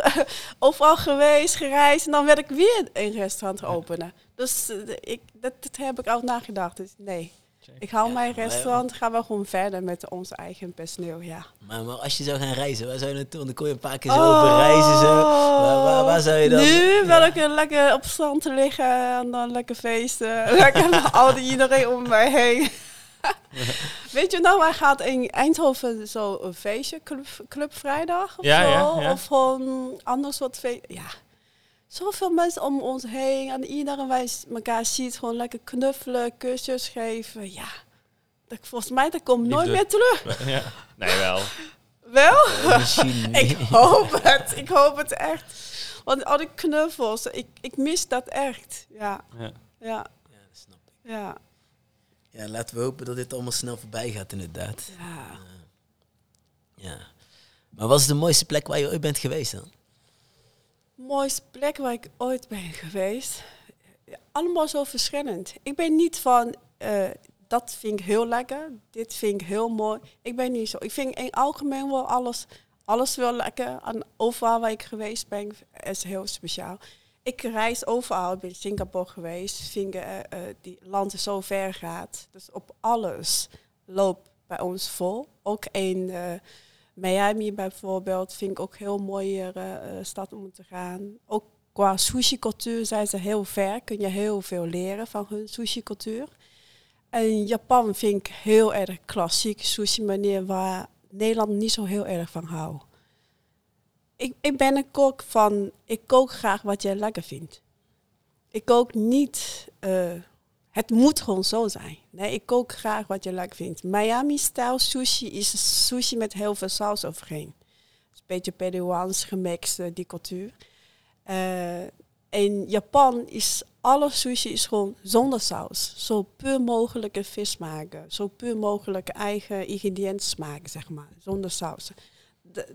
overal geweest, gereisd. En dan werd ik weer een restaurant openen. Dus uh, ik, dat, dat, heb ik ook nagedacht. Dus nee, ik hou mijn restaurant, gaan we gewoon verder met onze eigen personeel, ja. Maar, maar als je zou gaan reizen, waar zou je naartoe? Dan kon je een paar keer zo oh, reizen. Zo. Waar, waar, waar, zou je dan? Nu wil ik lekker op strand liggen en dan lekker feesten. lekker al die iedereen om mij heen. Weet je nou, hij gaat in Eindhoven zo een feestje, Club, Club Vrijdag of ja, zo. Ja, ja. Of gewoon anders wat feest. Ja, zoveel mensen om ons heen. En iedereen wij elkaar ziet, gewoon lekker knuffelen, kusjes geven. Ja, dat, volgens mij dat komt nooit meer terug. Ja. Nee, wel. Wel? ik hoop het. Ik hoop het echt. Want al die knuffels, ik, ik mis dat echt. Ja. Ja. Ja, ja dat snap ik. Ja. Ja, laten we hopen dat dit allemaal snel voorbij gaat, inderdaad. Ja. ja. Maar wat is de mooiste plek waar je ooit bent geweest dan? Mooiste plek waar ik ooit ben geweest? allemaal zo verschillend. Ik ben niet van, uh, dat vind ik heel lekker, dit vind ik heel mooi. Ik ben niet zo. Ik vind in algemeen wel alles, alles wel lekker. En overal waar ik geweest ben, is heel speciaal ik reis overal. Ben in Singapore geweest. Vind uh, die land zo ver gaat. Dus op alles loopt bij ons vol. Ook in uh, Miami bijvoorbeeld vind ik ook heel mooie stad om te gaan. Ook qua sushi-cultuur zijn ze heel ver. Kun je heel veel leren van hun sushi-cultuur. En Japan vind ik heel erg klassiek sushi-manier waar Nederland niet zo heel erg van houdt ik, ik ben een kok van, ik kook graag wat jij lekker vindt. Ik kook niet, uh, het moet gewoon zo zijn. Nee, ik kook graag wat je lekker vindt. Miami-stijl sushi is sushi met heel veel saus overheen. Een beetje Peruaans gemixt, die cultuur. Uh, in Japan is alle sushi is gewoon zonder saus. Zo puur mogelijke vis maken. Zo puur mogelijke eigen ingrediënten maken, zeg maar. Zonder saus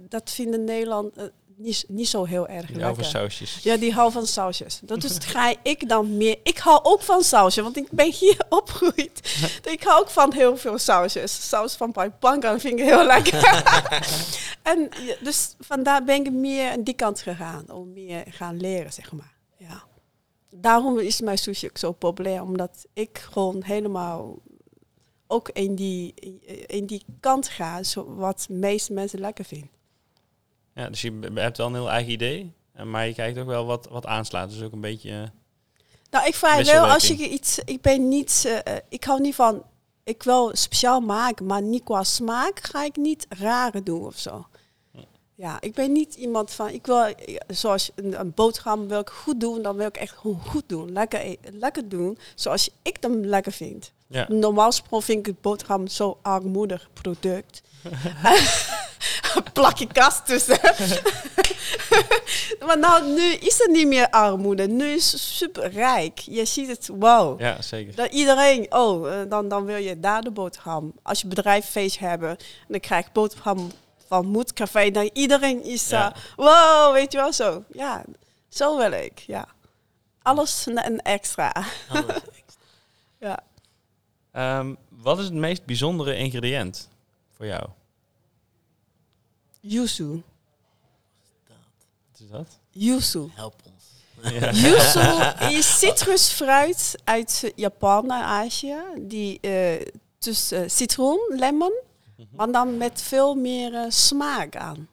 dat vinden Nederland uh, niet, niet zo heel erg die lekker. van sausjes. Ja, die hou van sausjes. Dat is, ga ik dan meer... Ik hou ook van sausjes, want ik ben hier opgegroeid. ik hou ook van heel veel sausjes. Saus van paipanka vind ik heel lekker. en dus vandaar ben ik meer aan die kant gegaan. Om meer gaan leren, zeg maar. Ja. Daarom is mijn sushi ook zo populair. Omdat ik gewoon helemaal ook in die, in die kant ga, zo wat de meeste mensen lekker vinden. Ja, dus je hebt wel een heel eigen idee, maar je kijkt ook wel wat, wat aanslaat. Dus ook een beetje... Nou, ik vraag wel als je iets. Ik ben niet. eh, eh, ik hou niet van. Ik wil speciaal maken, maar niet qua smaak ga ik niet rare doen of zo. Ja, ik ben niet iemand van. Ik wil, eh, zoals een, een boterham wil ik goed doen, dan wil ik echt gewoon goed doen. Lekker, e- lekker doen, zoals ik hem lekker vind. Ja. Normaal gesproken vind ik het boterham zo armoedig product. Plak je kast tussen. maar nou, nu is het niet meer armoede. Nu is het super rijk. Je ziet het, wow. ja, zeker. Dat iedereen, oh, eh, dan, dan wil je daar de boterham. Als je bedrijffeest hebben, dan krijg je boterham van Moedcafé. Dan iedereen is, Ja. eh, wow, weet je wel, zo. Ja, zo wil ik, ja. Alles een, een extra. Alles. Ja. Ehm, wat is het meest bijzondere ingrediënt voor jou? Yuzu. Wat is dat? Yuzu. Help ons. Ja. Yuzu is citrusfruit uit Japan en Azië. Die eh eh, citroen, lemon, maar dan met veel meer eh, smaak aan.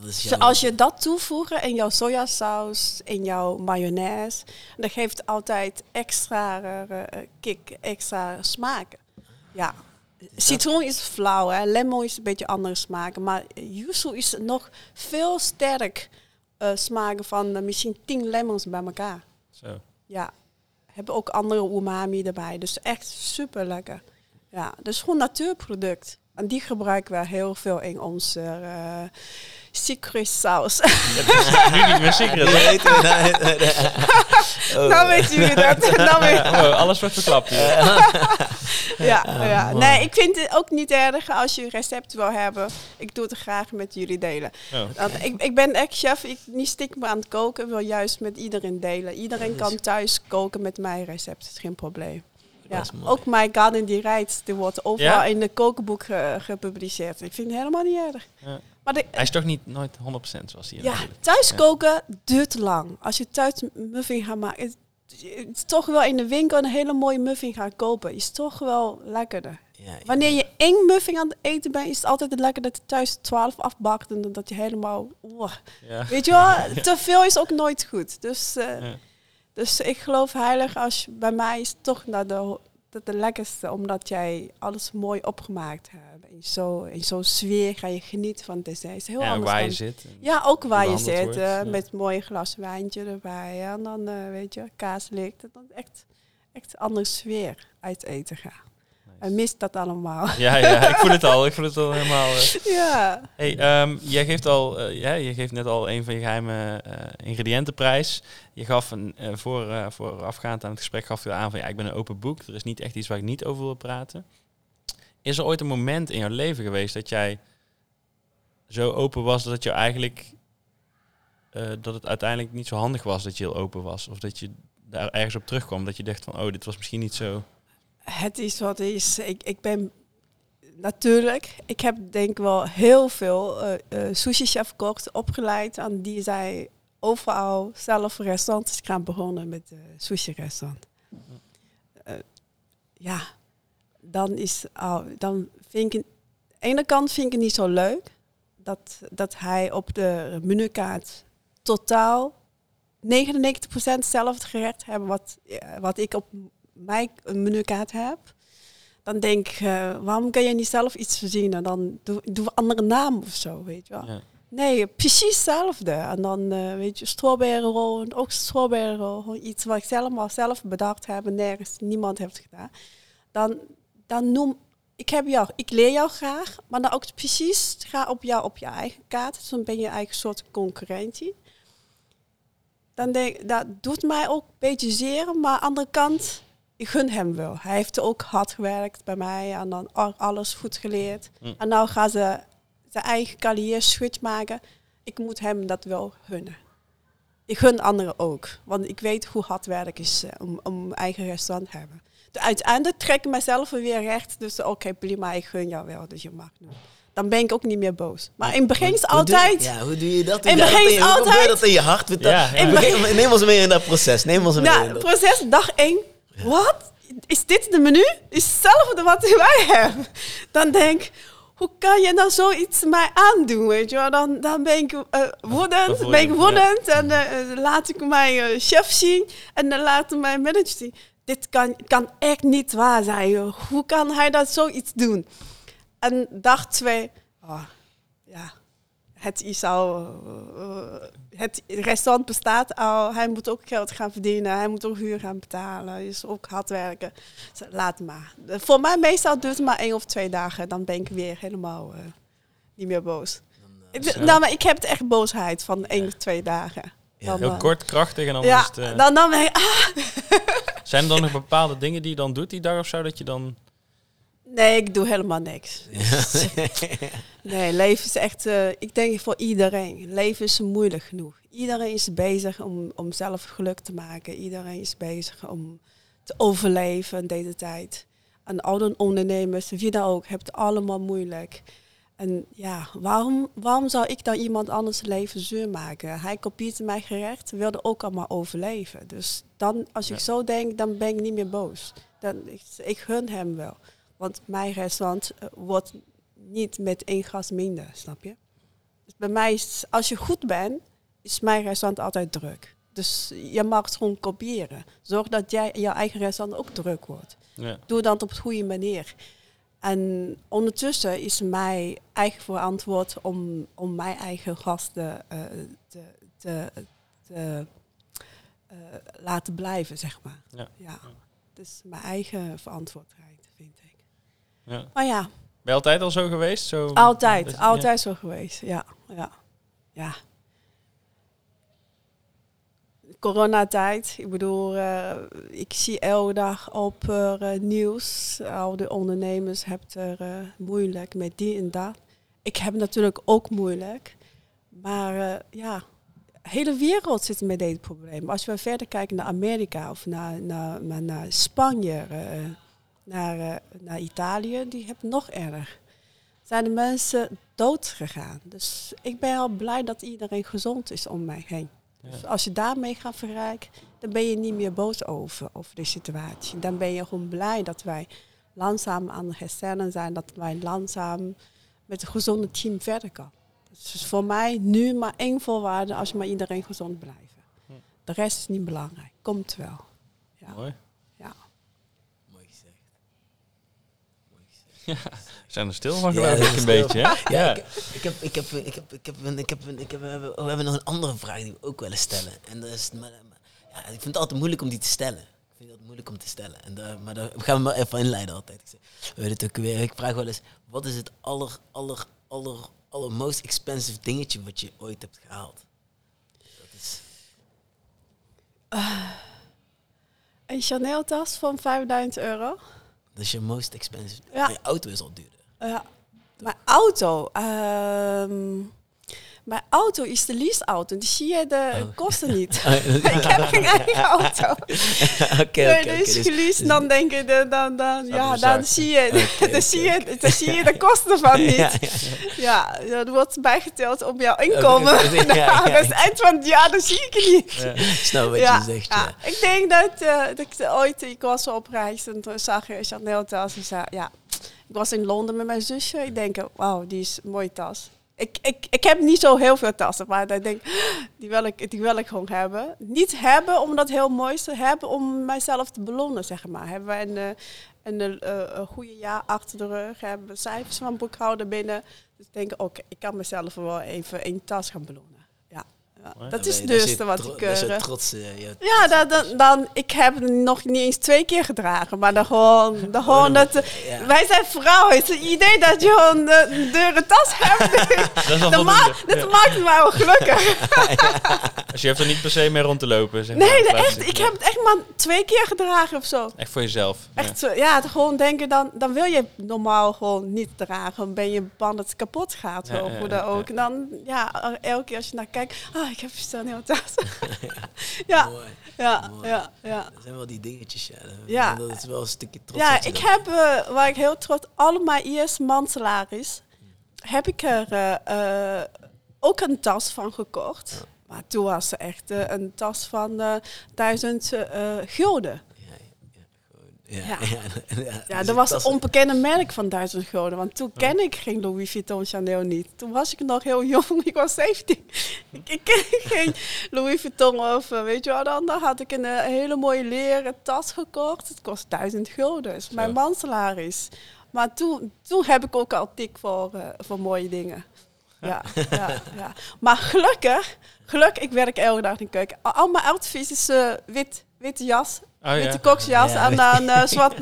Dat is Dus als je dat toevoegt in jouw sojasaus, in jouw mayonaise, dan geeft het altijd extra eh, kick, extra smaak. Ja. Citroen is flauw, hè? lemon is een beetje andere smaken, maar yuzu is nog veel sterk eh, smaken van misschien tien lemons bij elkaar. Zo. Ja, hebben ook andere umami erbij, dus echt super lekker. Ja, dus gewoon natuurproduct. En die gebruiken we heel veel in onze uh, citrussaus. nu niet meer secret. Nee, nee, nee, nee, nee. Oh. nou weet jullie dat. nou weet- Oh, alles wordt verklapt hier. ja, ja. Nee, ik vind het ook niet erg als je recept wil hebben. Ik doe het graag met jullie delen. Oh. Want ik, ik ben echt chef, ik niet stiekem aan het koken, ik wil juist met iedereen delen. Iedereen kan thuis koken met mijn recept, dat is geen probleem. Ja. Ook mijn Garden die rijdt, die wordt overal in de kokenboek ge- gepubliceerd. Ik vind het helemaal niet erg. Ja. Maar de, Hij is toch niet nooit 100% zoals hij ja, natuurlijk. thuis koken duurt lang. Als je thuis muffin gaat maken, is toch wel in de winkel een hele mooie muffin gaan kopen. Is toch wel lekkerder. Ja, ja. Wanneer je één muffin aan het eten bent, is het altijd lekker dat je thuis 12 afbakt en dat je helemaal. Ja. Weet je wel, te veel is ook nooit goed. Dus, Ja. Dus ik geloof heilig als je, bij mij is het toch naar de, dat de lekkerste, omdat jij alles mooi opgemaakt hebt. In zo'n in zo'n sfeer ga je genieten van het dessert. Is heel Ja, anders waar je zit. En- ja, ook waar je zit. wordt, eh, ja. Met een mooi glas wijntje erbij. En dan, eh, weet je, kaas ligt. Dan echt, echt een andere sfeer uit eten gaan. En mist dat allemaal. Ja, ja, ik voel het al. Ik voel het al helemaal. ja. Hey, ehm, jij geeft al, eh, ja, je geeft net al een van je geheime eh, ingrediëntenprijs. Je gaf een, eh, voor, voorafgaand aan het gesprek gaf je aan van ja, ik ben een open boek. Er is niet echt iets waar ik niet over wil praten. Is er ooit een moment in jouw leven geweest dat jij zo open was dat je eigenlijk dat het uiteindelijk niet zo handig was dat je heel open was? Of dat je daar ergens op terugkwam dat je dacht van oh, dit was misschien niet zo. Het is wat het is. Ik, ik ben natuurlijk, ik heb denk ik wel heel veel eh eh sushi-chef opgeleid. En die zei overal zelf restaurants gaan begonnen met eh sushi-restaurant. Ja, dan is al, dan vind ik, aan de ene kant vind ik het niet zo leuk dat, dat hij op de menukaart totaal 99% hetzelfde gerecht hebben wat, wat ik op mijn menukaart heb. Dan denk ik, eh, waarom kan je niet zelf iets verzinnen? Dan doe, doe een andere naam of zo, weet je wel. Ja. Nee, precies hetzelfde. En dan, eh, weet je, strawberry ook strawberry iets wat ik zelf maar zelf bedacht heb en nergens niemand heeft gedaan. Dan, dan noem, ik heb jou, ik leer jou graag, maar dan ook precies, ga op jou op je eigen kaart. Dus dan ben je eigen soort concurrentie. Dan denk ik, dat doet mij ook een beetje zeer, maar aan de andere kant, ik gun hem wel. Hij heeft ook hard gewerkt bij mij en dan alles goed geleerd. En nou gaan ze zijn eigen carrière switch maken. Ik moet hem dat wel gunnen. Ik gun anderen ook, want ik weet hoe hard werk is eh, om, om eigen restaurant te hebben. De uiteindelijk trek ik mezelf weer recht, dus oké, prima, ik gun jou wel, dus je mag doen. Dan ben ik ook niet meer boos. Maar in het begin is het Hoe doe- altijd... ja, hoe doe je dat? In het begin in- is hoe altijd- dat in je hart? Met dat- Ja, ja. In het begin- Neem ons mee in dat proces. Neem ons mee in Nou, dat proces dag 1. Wat? Is dit de menu? Is hetzelfde wat wij hebben? Dan denk ik, hoe kan je nou zoiets mij aandoen, weet je wel? Dan, dan ben ik uh, woedend, ben ik woedend en uh, laat ik mijn uh, chef zien en dan laat mijn manager zien. Dit kan, kan echt niet waar zijn. Hoe kan hij dat zoiets doen? En dag twee, oh, ja, het is al, het restaurant bestaat al, hij moet ook geld gaan verdienen, hij moet ook huur gaan betalen, is ook hard werken. Laat maar. Voor mij meestal duurt het maar één of twee dagen, dan ben ik weer helemaal uh, niet meer boos. Dan, uh, nou, maar ik heb het echt boosheid van één of twee dagen. Dan, Heel uh, kort, krachtig en dan ja, is het... Dan, dan ben ik, ah. Zijn er dan nog bepaalde dingen die je dan doet die dag of zo, dat je dan... Nee, ik doe helemaal niks. nee, leven is echt, uh, ik denk voor iedereen. Leven is moeilijk genoeg. Iedereen is bezig om, om zelf geluk te maken. Iedereen is bezig om te overleven in deze tijd. En oude ondernemers, wie dan ook, hebt het allemaal moeilijk. En ja, waarom, waarom zou ik dan iemand anders leven zuur maken? Hij kopieert mijn gerecht, wilde ook allemaal overleven. Dus dan, als ik zo denk, dan ben ik niet meer boos. Dan, ik, ik gun hem wel. Want mijn restaurant uh, wordt niet met één gast minder, snap je? Dus bij mij is, als je goed bent, is mijn restaurant altijd druk. Dus je mag het gewoon kopiëren. Zorg dat jij jouw eigen restaurant ook druk wordt. Ja. Doe dat op de goede manier. En ondertussen is mijn eigen verantwoord om, om mijn eigen gasten uh, te, te, te uh, laten blijven, zeg maar. Ja. ja. Dus mijn eigen verantwoordelijkheid. Ja. Maar ja. Ben je altijd al zo geweest? Zo altijd, dat, altijd ja. zo geweest, ja. ja. ja. Coronatijd, ik bedoel, uh, ik zie elke dag op uh, nieuws, al de ondernemers hebben er uh, moeilijk met die en dat. Ik heb natuurlijk ook moeilijk, maar ja, de hele wereld zit met dit probleem. Als we verder kijken naar Amerika of naar, naar, naar Spanje, naar, naar Italië, die hebben nog erg. Zijn de mensen dood gegaan. Dus ik ben al blij dat iedereen gezond is om mij heen. Ja. Dus als je daarmee gaat verrijken, dan ben je niet meer boos over, over de situatie. Dan ben je gewoon blij dat wij langzaam aan het herstellen zijn, dat wij langzaam met een gezonde team verder kan. Dus voor mij nu maar één voorwaarde als je maar iedereen gezond blijft. De rest is niet belangrijk. Komt wel. Ja. Mooi gezegd. Mooi gezegd. Ja. We zijn er stil van geloof ik een beetje. Hè? Ja, ik, ik, heb, ik, heb, ik, heb, ik, heb, ik, heb, ik heb, we, hebben, nog een andere vraag die we ook willen stellen. En dat is, maar, ja, ik vind het altijd moeilijk om die te stellen. Ik vind het moeilijk om te stellen. En daar, maar daar gaan we maar even inleiden altijd. Ik, zeg, we het ook weer, ik vraag wel eens, wat is het aller, aller, aller, aller most expensive dingetje wat je ooit hebt gehaald? Dat is... Uh, een Chanel tas van 5000 euro. Dat is je most expensive. Ja. Maar je auto is al duurder. Ja. Mijn auto. Um, mijn auto is de leaseauto. Die zie je de oh. kosten niet. Oh, ik heb geen eigen auto. Oké, oké. Okay, okay, dus geleased, dus dan denk je, de, dan, dan, ja, dan zie je, okay, dan, zie je, dan zie je de kosten van niet. ja, ja, ja. dat wordt bijgeteld op jouw inkomen. ja, Dus eind van het jaar, dan zie ik niet. Ja. Snap wat je zegt. Ik denk dat, uh, dat ik ooit, ik was op reis en toen zag je Chanel tas en zei, ja, ik was in Londen met mijn zusje. Ik denk, wauw, die is een mooie tas. Ik, ik, ik heb niet zo heel veel tassen, maar ik denk, die wil ik, die wil ik gewoon hebben. Niet hebben om dat heel mooi te hebben, om mijzelf te belonen, zeg maar. Hebben we een, een, een, een goede jaar achter de rug, hebben we cijfers van boekhouden binnen. Dus ik denk, oké, ik kan mezelf wel even een tas gaan belonen. Ja, dat is het duurste wat ik... Uh, trots, uh, ja, dan, dan, dan, ik heb het nog niet eens twee keer gedragen, maar dan gewoon... Dan gewoon dat, ja. Wij zijn vrouwen, het idee dat je gewoon een dure tas hebt, dat, dat, ma dat ja. maakt me wel gelukkig. dus je hebt er niet per se mee rond te lopen, zeg Nee, maar, echt, ik heb het echt maar twee keer gedragen of zo. Echt voor jezelf? Echt zo, ja, gewoon denken, dan, dan wil je normaal gewoon niet dragen, dan ben je bang dat het kapot gaat, of hoe dan ook. En dan, ja, elke keer als je naar kijkt, ah, ik heb staan heel thuis. ja. Mooi. Ja, Mooi. ja, ja. Dat zijn wel die dingetjes, ja. ja. Dat is wel een stukje trots. Ja, ik heb, uh, waar ik heel trots, allemaal eerst mansalaris, heb ik er uh, ook een tas van gekocht. Ja. Maar toen was ze echt een tas van duizend gulden. Ja, Ja. ja. ja, Ja, dus dat was het onbekende merk van duizend gulden. Want toen ken ik geen Louis Vuitton Chanel niet. Toen was ik nog heel jong, ik was 17. ik, ik ken geen Louis Vuitton of eh, weet je wat dan. Dan had ik een eh, hele mooie leren tas gekocht. Het kost duizend gulden, dat is mijn Zo. mansalaris. Maar toen, toen heb ik ook al tik voor, eh, voor mooie dingen. Ja, ja, ja. Maar gelukkig, gelukkig, ik werk elke dag in de keuken. Al, al mijn outfits is eh, wit, witte jas, Oh, witte ja. koksjas Ja, en dan eh, zwart,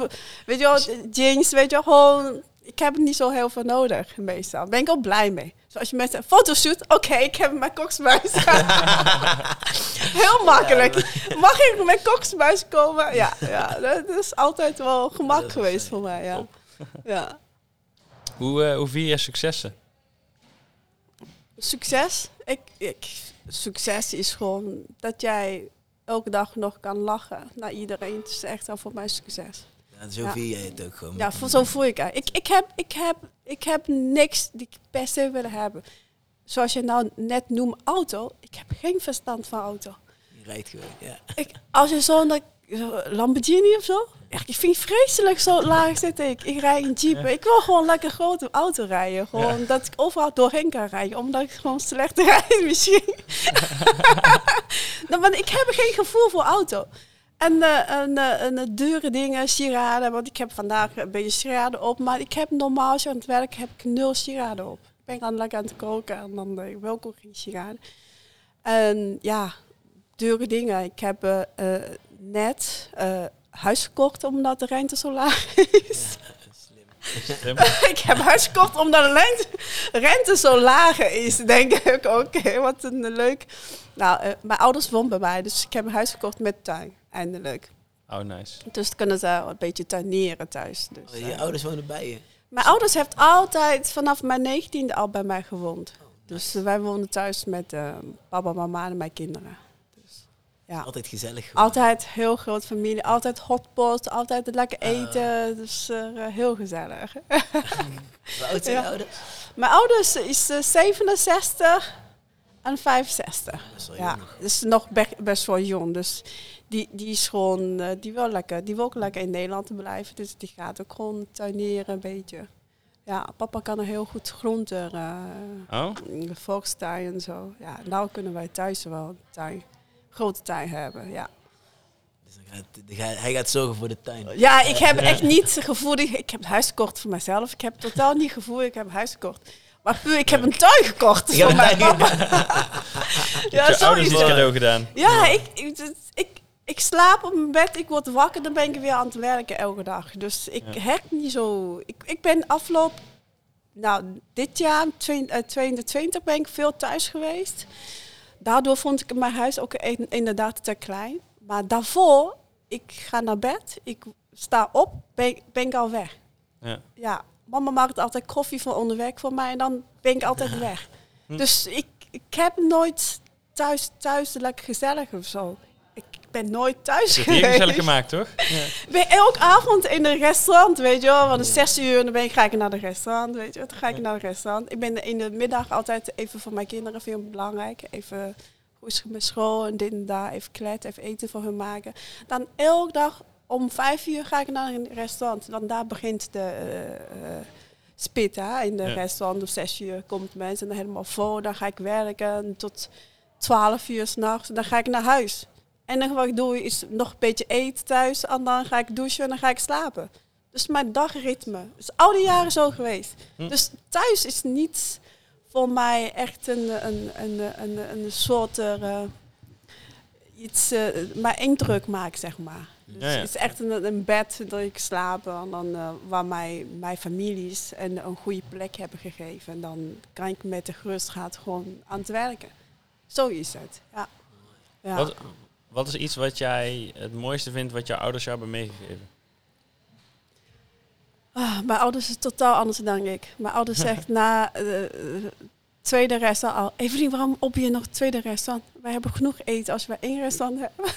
weet je wel, jeans, weet je wel, gewoon. Ik heb er niet zo heel veel nodig, meestal. Daar ben ik ook blij mee. Zoals je met een fotoshoot, oké, ik heb mijn koksbuis. heel makkelijk. Mag ik met koksbuis komen? Ja, ja, dat is altijd wel gemak geweest voor mij, ja. Top. ja. Hoe, eh, hoe vier je successen? Succes? Ik, ik, succes is gewoon dat jij elke dag nog kan lachen naar iedereen. Het is echt al voor mij succes. Ja, zo Ja. vier jij het ook gewoon. Ja, voor, zo voel ik het. Ik, ik, heb, ik, heb, ik heb niks die ik per se wil hebben. Zoals je nou net noemt, auto. Ik heb geen verstand van auto. Je rijdt gewoon, ja. Ik, als je zo'n zo Lamborghini of zo. Echt, ik vind het vreselijk zo laag zitten. Ik, ik rij een jeep. Ik wil gewoon lekker grote auto rijden. Gewoon dat ik overal doorheen kan rijden. Omdat ik gewoon slecht rijd misschien. nou, maar ik heb geen gevoel voor auto. En, eh, en, eh, en eh, dure dingen, sieraden. Want ik heb vandaag een beetje sieraden op. Maar ik heb normaal, als je aan het werk heb ik nul sieraden op. Ik ben dan lekker aan het koken. En dan eh, wil ik ook geen sieraden. En ja, dure dingen. Ik heb net eh, huis gekocht omdat de rente zo laag is. Slim. ik heb huis gekocht omdat de rente, rente zo laag is. Denk ik, oké, wat een leuk. Nou, eh, mijn ouders wonen bij mij, dus ik heb een huis gekocht met tuin. Eindelijk. Oh, nice. Dus kunnen ze een beetje tuineren thuis. Dus, Oh, je eh, ouders wonen bij je. mijn ouders heeft altijd vanaf mijn negentiende al bij mij gewoond. Dus eh, wij wonen thuis met eh, papa, mama en mijn kinderen. Ja. Altijd gezellig. gewoon. Altijd heel groot familie, altijd hotpot, altijd lekker Ah. eten. Dus eh, heel gezellig. Hoe oud zijn je Ja. ouders? Mijn ouders is eh, 67 en 65. Dat is wel Ja, dus nog be- best wel jong. Dus die, die is gewoon, eh, die wil lekker, die wil ook lekker in Nederland blijven. Dus die gaat ook gewoon tuineren een beetje. Ja, papa kan er heel goed groenten, Oh? de volkstuin en zo. Ja, nou kunnen wij thuis wel een tuin, grote tuin hebben, ja. Dus gaat, hij gaat zorgen voor de tuin. Ja, ik heb echt niet het gevoel, ik, ik heb het huis gekocht voor mezelf. Ik heb totaal niet het gevoel, ik heb huis gekocht. Maar puur, ik heb een tuin gekocht voor mijn papa. Ja, je ouders zoiets. iets cadeau gedaan? Ja, ik, ik, ik, ik slaap op mijn bed, ik word wakker, dan ben ik weer aan het werken elke dag. Dus ik Ja. heb niet zo... Ik, ik ben afgelopen... Nou, dit jaar, twee- eh, 2020, ben ik veel thuis geweest. Daardoor vond ik mijn huis ook inderdaad te klein. Maar daarvoor, ik ga naar bed, ik sta op, ben, ben ik al weg. Ja. Ja, mama maakt altijd koffie voor onderweg voor mij en dan ben ik altijd weg. Hm. Dus ik, ik heb nooit thuis, thuis lekker gezellig of zo. Ik ben nooit thuis hier geweest. gezellig gemaakt, toch? Ja. Ben elke avond in een restaurant, weet je wel. Want het is zes uur en dan ben ik, ga ik naar de restaurant, weet je wel. Dan ga ik naar het restaurant. Ik ben in de middag altijd even voor mijn kinderen veel belangrijk. Even hoe is het met school en dit en daar. Even kletsen, even eten voor hun maken. Dan elke dag om vijf uur ga ik naar een restaurant. Dan daar begint de eh, eh, spit hè, in de Ja. restaurant. Om zes uur komt mensen helemaal vol. Dan ga ik werken tot twaalf uur s'nachts. Dan ga ik naar huis. En dan wat ik doe is nog een beetje eten thuis. En dan ga ik douchen en dan ga ik slapen. Dus mijn dagritme. is al die jaren zo geweest. Hm. Dus thuis is niet voor mij echt een, een, een, een, een soort eh, iets, maar indruk maakt, zeg maar. Dus Ja, ja. Het is echt een, een bed dat ik slaap en dan eh, waar mijn, mijn families een, een goede plek hebben gegeven. En dan kan ik met de gerustheid gewoon aan het werken. Zo is het. Ja. ja. Wat, wat is iets wat jij het mooiste vindt wat jouw ouders jou hebben meegegeven? Ah, mijn ouders is totaal anders dan ik. Mijn ouders zegt na eh, eh, tweede restaurant al... Evelien, waarom op je nog een tweede restaurant? Wij hebben genoeg eten als we één restaurant hebben.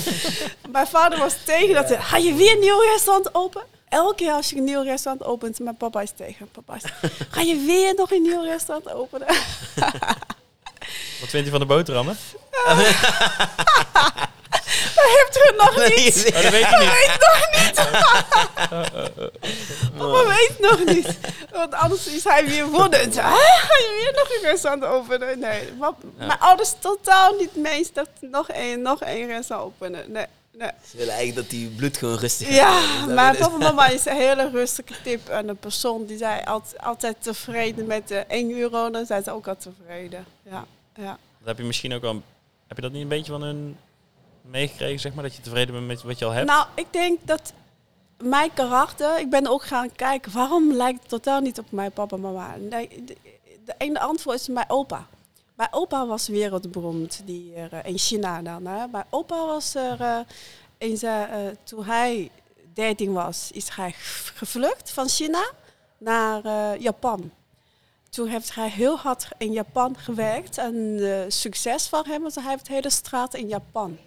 mijn vader was tegen dat... Ga je weer een nieuw restaurant open? Elke keer als je een nieuw restaurant opent, mijn papa is tegen. Papa is, ga je weer nog een nieuw restaurant openen? Wat vindt hij van de boterhammen? heeft u nog Nee, niet. Oh, dat weet je niet. Papa weet nog niet. Want anders is hij weer woedend. Ga je weer nog een restaurant openen? Nee, maar Ja. mijn ouders totaal niet mee eens dat nog één, nog één restaurant openen. Nee, nee. Ze willen eigenlijk dat die bloed gewoon rustig gaat. Ja, Dat maar papa en mama is een hele rustige tip. En een persoon die zei altijd, altijd tevreden met eh 1 euro. Dan zijn ze ook al tevreden. Ja, ja. Dat heb je misschien ook al... Heb je dat niet een beetje van hun meegekregen, zeg maar? Dat je tevreden bent met wat je al hebt? Nou, ik denk dat mijn karakter, ik ben ook gaan kijken, waarom lijkt het totaal niet op mijn papa en mama? Nee, de, de ene antwoord is mijn opa. Mijn opa was wereldberoemd die er, eh, in China dan. Hè. Mijn opa was er, eh, in zijn, eh, toen hij 13 was, is hij gevlucht van China naar Japan. Toen heeft hij heel hard in Japan gewerkt en eh, succes van hem was hij heeft de hele straat in Japan.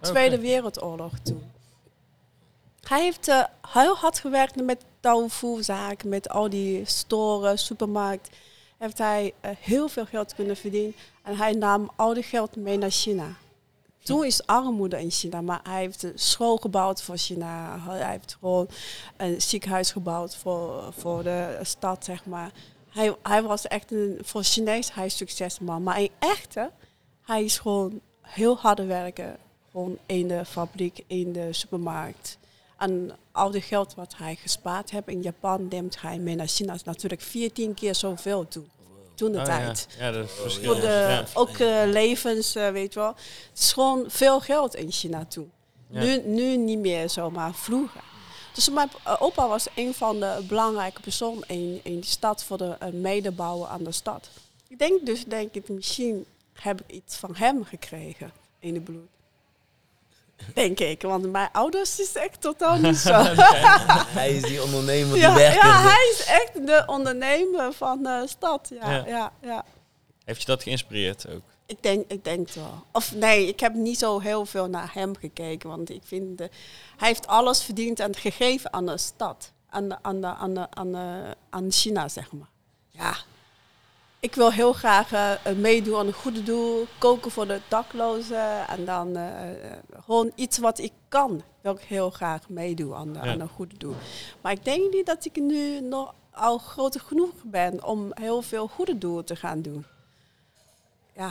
Tweede Wereldoorlog toen. Hij heeft eh, heel hard gewerkt met tofu-zaken, met al die storen, supermarkt. Heeft hij eh, heel veel geld kunnen verdienen. En hij nam al die geld mee naar China. Toen is armoede in China, maar hij heeft een school gebouwd voor China. Hij heeft gewoon een ziekenhuis gebouwd voor, voor de stad, zeg maar. Hij, hij was echt een, voor Chinees hij succesman. Maar in echte, hij is gewoon heel hard werken. Gewoon in de fabriek, in de supermarkt. En al het geld wat hij gespaard heeft in Japan, neemt hij mee naar China. Dat is natuurlijk 14 keer zoveel toen. Toen de Oh, tijd. Ja, ja dat is verschil. Voor de, Ja. Ook eh, levens, eh, weet je wel. Het is gewoon veel geld in China toen. Ja. Nu, nu niet meer zomaar vroeger. Dus mijn eh, opa was een van de belangrijke personen in, in de stad voor de uh, medebouwen aan de stad. Ik denk dus, denk ik, misschien heb ik iets van hem gekregen in de bloed. Denk ik, want mijn ouders is echt totaal niet zo. Hij is die ondernemer die ja, werkt. ja, hij is echt de ondernemer van de stad. Ja, Ja. ja. Ja, Heeft je dat geïnspireerd ook? Ik, denk, ik denk het wel. Of nee, ik heb niet zo heel veel naar hem gekeken. Want ik vind, de, hij heeft alles verdiend en gegeven aan de stad. Aan, de, aan, de, aan, de, aan, de, aan China, zeg maar. Ja. Ik wil heel graag eh, meedoen aan een goede doel. Koken voor de daklozen. En dan eh, eh, gewoon iets wat ik kan. Wil ik heel graag meedoen aan, de, Ja. aan een goede doel. Maar ik denk niet dat ik nu nog al groot genoeg ben om heel veel goede doelen te gaan doen. Ja,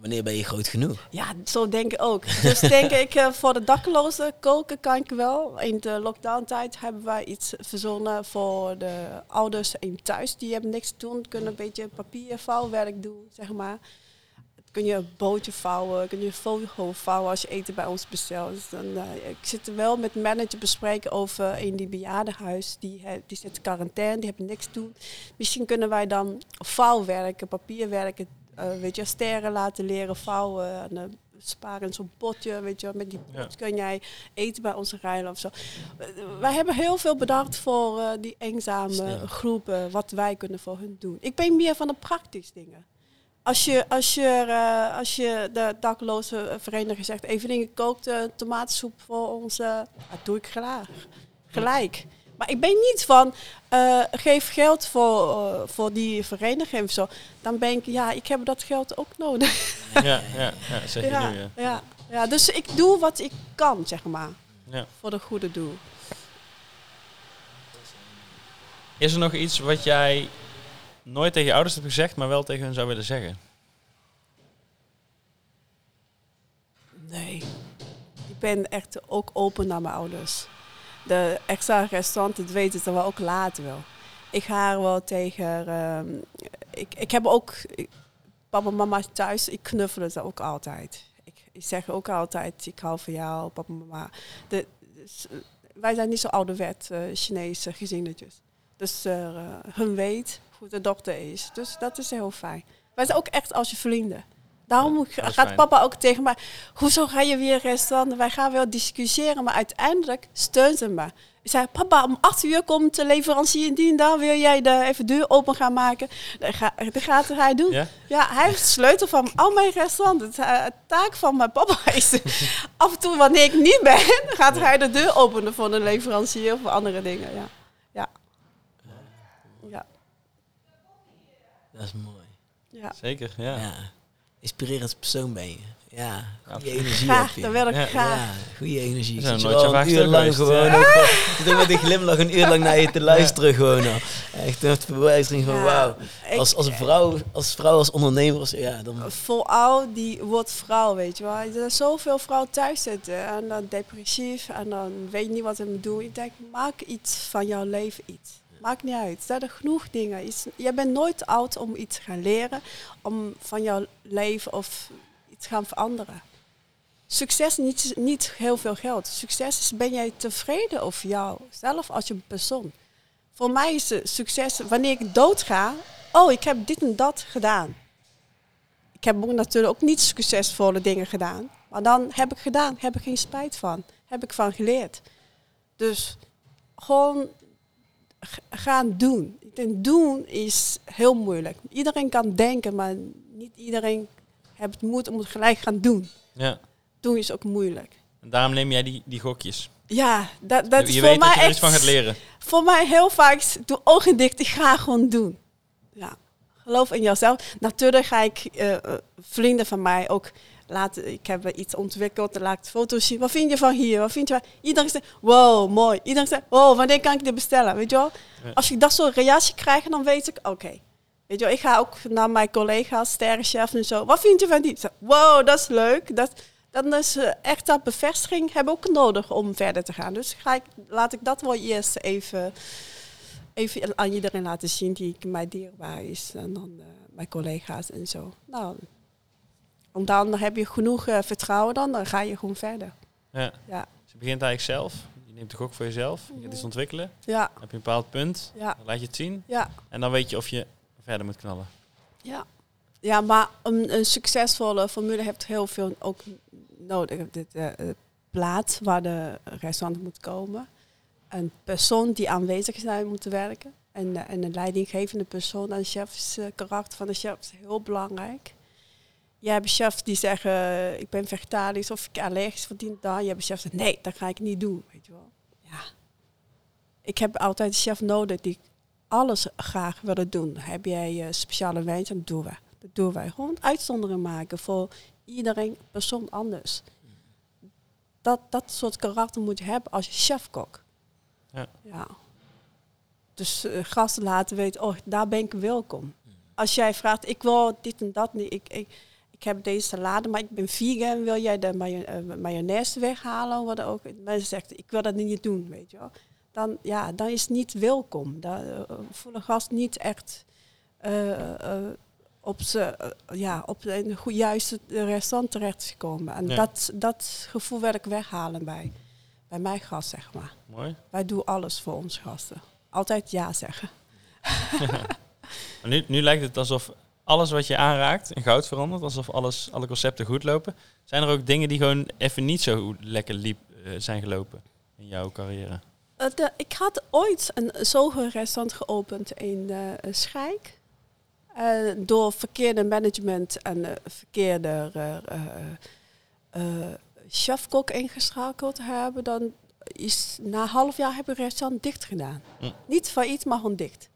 Wanneer ben je groot genoeg? ja, zo denk ik ook. Dus denk ik, eh, voor de daklozen koken kan ik wel. In de lockdown-tijd hebben wij iets verzonnen voor de ouders in thuis. Die hebben niks te doen, kunnen een beetje papiervouwwerk doen, zeg maar. Kun je een bootje vouwen, kun je vogel vouwen als je eten bij ons bestelt. Dus dan, eh, ik zit wel met manager bespreken over in die bejaardenhuis. Die, he- die zit in quarantaine, die hebben niks te doen. Misschien kunnen wij dan vouwwerken, papierwerken, eh, weet je, sterren laten leren vouwen. En, eh, sparen in zo'n potje, weet je, met die pot kun jij eten bij ons ruilen of zo. Eh, Wij hebben heel veel bedacht voor eh, die eenzame groepen, wat wij kunnen voor hun doen. Ik ben meer van de praktische dingen. Als je, als je, eh, als je de dakloze vereniging zegt, Evelien kookt uh, tomatensoep voor ons, uh, dat doe ik graag. Gelijk. Maar ik ben niet van, uh, geef geld voor, uh, voor die vereniging of zo. Dan ben ik, ja, ik heb dat geld ook nodig. Ja, ja, ja zeg je ja, nu, ja. ja, ja. Dus ik doe wat ik kan, zeg maar. Ja. Voor de goede doel. Is er nog iets wat jij nooit tegen je ouders hebt gezegd, maar wel tegen hen zou willen zeggen? Nee. Ik ben echt ook open naar mijn ouders. De extra restaurant, dat weten ze wel ook later wel. Ik ga er wel tegen... Uh, ik, ik heb ook... Papa en mama thuis, ik knuffel ze ook altijd. Ik, zeg ook altijd, ik hou van jou, papa en mama. De, dus, wij zijn niet zo ouderwet uh, Chinese gezinnetjes. Dus uh, hun weet hoe de dochter is. Dus dat is heel fijn. Wij zijn ook echt als je vrienden. Daarom ja, gaat fijn. papa ook tegen mij, hoezo ga je weer restaurant? Wij gaan wel discussiëren, maar uiteindelijk steunt ze me. Ik zei, papa, om acht uur komt de leverancier die en dan wil jij de even deur open gaan maken. Dat, ga, dat gaat hij doen. Ja? ja, hij heeft de sleutel van al mijn restaurant. Het uh, taak van mijn papa is, af en toe wanneer ik niet ben, gaat ja. hij de deur openen voor de leverancier of voor andere dingen. Ja. ja. ja. Dat is mooi. Ja. Zeker, ja. Inspirerend persoon ben je. Ja, goede energie Graag, dat wil ik Ja, graag. Ja, goede energie. Zit je wel een uur lang gewoon. Ik zit met een glimlach een uur lang naar je te luisteren gewoon. Echt een verbijstering van wauw. Als, als vrouw, als vrouw, als ondernemer, als, ja, dan... Vooral die wordt vrouw, weet je wel. Er zijn zoveel vrouwen thuis zitten en dan depressief en dan weet je niet wat ze moeten doen. Ik denk, maak iets van jouw leven iets. Maakt niet uit. Er zijn genoeg dingen. Je bent nooit oud om iets te gaan leren, om van jouw leven of iets gaan veranderen. Succes is niet, niet heel veel geld. Succes is, ben jij tevreden over jouzelf als je persoon. Voor mij is succes wanneer ik doodga. Oh, ik heb dit en dat gedaan. Ik heb natuurlijk ook niet succesvolle dingen gedaan. Maar dan heb ik gedaan, heb ik geen spijt van. Heb ik van geleerd. Dus gewoon gaan doen. Denk doen is heel moeilijk. Iedereen kan denken, maar niet iedereen heeft moed om het gelijk gaan doen. Ja. Doen is ook moeilijk. En daarom neem jij die, die gokjes. Ja, dat, dat je is voor weet dat mij je er iets van gaat leren. voor mij heel vaak, doe ogen dicht, ik ga gewoon doen. Ja, geloof in jezelf. Natuurlijk ga ik eh, eh, vrienden van mij ook laten, ik heb iets ontwikkeld, laat ik foto's zien. Wat vind je van hier? Wat vind je van... Iedereen zegt, wow, mooi. Iedereen zegt, wow, wanneer kan ik dit bestellen? Weet je wel? Ja. Als ik dat soort reactie krijg, dan weet ik, oké. Weet je wel, ik ga ook naar mijn collega's, sterrenchef en zo. Wat vind je van die? Zeg, Wow, dat is leuk. Dat, dan is eh, echt dat bevestiging hebben we ook nodig om verder te gaan. Dus ga ik, laat ik dat wel eerst even, even aan iedereen laten zien die ik mij dierbaar is. En dan eh, mijn collega's en zo. Nou, en dan heb je genoeg eh, vertrouwen dan, dan ga je gewoon verder. Ja. Ja, Dus je begint eigenlijk zelf. Je neemt de gok voor jezelf. Je gaat iets ontwikkelen. ja, Dan heb je een bepaald punt. ja, Dan laat je het zien. ja. En dan weet je of je verder moet knallen. Ja, ja maar een, een succesvolle formule heeft heel veel ook nodig. De, de, de plaats waar de restaurant moet komen. Een persoon die aanwezig zijn moet werken. En, eh, en een leidinggevende persoon. En chefs, eh, karakter van de chef is heel belangrijk. Je hebt chefs die zeggen, eh, ik ben vegetarisch of ik allergisch verdient daar. Je hebt chefs die zeggen, nee, dat ga ik niet doen. Weet je wel. Ja. Ik heb altijd een chef nodig die alles graag willen doen. Heb jij speciale wens, dan doen wij. Dat doen wij. Gewoon uitzonderingen maken voor iedereen, persoon anders. Dat, dat soort karakter moet je hebben als je chefkok. Ja. ja. Dus eh, gasten laten weten, oh, daar ben ik welkom. Als jij vraagt, ik wil dit en dat niet, ik, ik, ik heb deze salade, maar ik ben vegan, wil jij de eh, mayonaise weghalen? Wat ook. Mensen zeggen, ik wil dat niet doen, weet je wel. Dan, ja, dan is het niet welkom. Dan eh, voelen gast niet echt eh, eh, op, ze, eh, ja, op een goed, juiste restaurant terechtgekomen. En Ja. dat, dat gevoel wil ik weghalen bij, bij mijn gast, zeg maar. Mooi. Wij doen alles voor onze gasten. Altijd ja zeggen. Nu, nu lijkt het alsof alles wat je aanraakt in goud verandert. Alsof alles, alle concepten goed lopen. Zijn er ook dingen die gewoon even niet zo lekker liep, eh, zijn gelopen in jouw carrière? Eh, de- ik had ooit een zo'n restaurant geopend in eh Schijk. Door verkeerde management en verkeerde chefkok ingeschakeld te hebben, dan is na een half jaar heb ik het restaurant dicht gedaan. Hm. Niet failliet, maar gewoon dicht.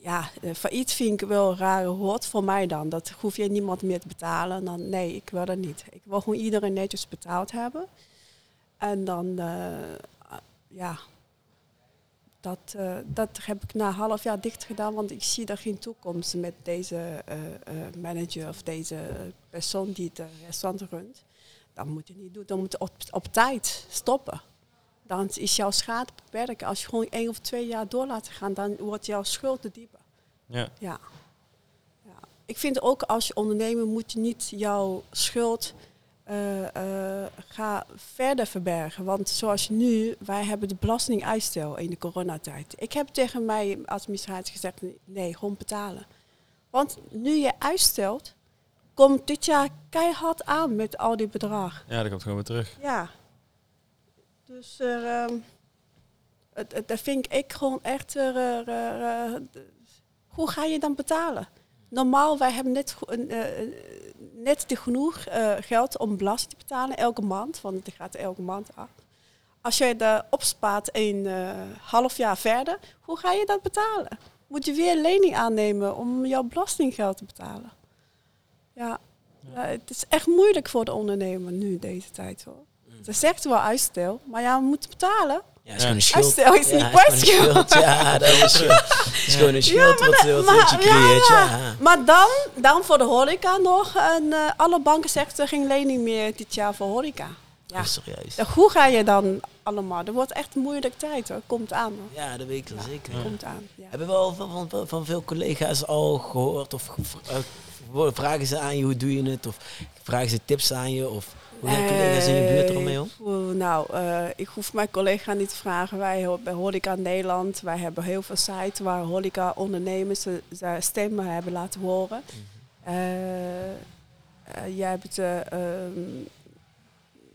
Ja, eh, failliet vind ik wel een rare voor mij dan. Dat hoef je niemand meer te betalen. Dan, nee, ik wil dat niet. Ik wil gewoon iedereen netjes betaald hebben. En dan, eh, ja, dat, eh, dat heb ik na half jaar dicht gedaan, want ik zie daar geen toekomst met deze eh, eh, manager of deze persoon die het eh, restaurant runt. Dat moet je niet doen. Dan moet je op tijd stoppen. Dan is jouw schade beperkt. Als je gewoon één of twee jaar door laat gaan, dan wordt jouw schuld te dieper. Ja. Ja. ja. Ik vind ook als je ondernemer moet je niet jouw schuld eh, ga verder verbergen. Want zoals nu, wij hebben de belastinguitstel in de coronatijd. Ik heb tegen mijn administratie gezegd, nee, gewoon betalen. Want nu je uitstelt, komt dit jaar keihard aan met al die bedragen. ja, dat komt gewoon weer terug. Ja. Dus er, ehm, het, het, dat vind ik gewoon echt... er, er, er, er, hoe ga je dan betalen? Normaal, wij hebben net, eh, eh, net de genoeg eh, geld om belasting te betalen elke maand. Want het gaat elke maand af. Als je dat opspaart een eh, half jaar verder, hoe ga je dat betalen? Moet je weer lening aannemen om jouw belastinggeld te betalen? Ja, Ja, het is echt moeilijk voor de ondernemer nu deze tijd hoor. Ze zegt wel uitstel, maar ja, we moeten betalen. Ja, is gewoon een schuld. Uitstel is Ja, niet is gewoon een kwijt. schuld. Ja, dat is, het is gewoon een schuld wat, wat, maar- wat je creëert. ja, Ja. Maar dan, dan voor de horeca nog. En, eh, alle banken zeggen geen lening meer dit jaar voor horeca. Ja. Serieus. Ja, Hoe ga je dan allemaal? Dat wordt echt een moeilijke tijd hoor. Komt aan hoor. Ja, dat weet ik wel zeker. Komt aan. Ja. Hebben we al van, van, van veel collega's al gehoord of eh, vragen ze aan je hoe doe je het of vragen ze tips aan je of hoe gaan collega's in je buurt ermee om? Eh, nou, eh, ik hoef mijn collega niet te vragen. Wij bij Horeca Nederland, wij hebben heel veel sites waar horeca ondernemers ze- zijn stemmen hebben laten horen. Mhm. Eh, eh, jij hebt de ehm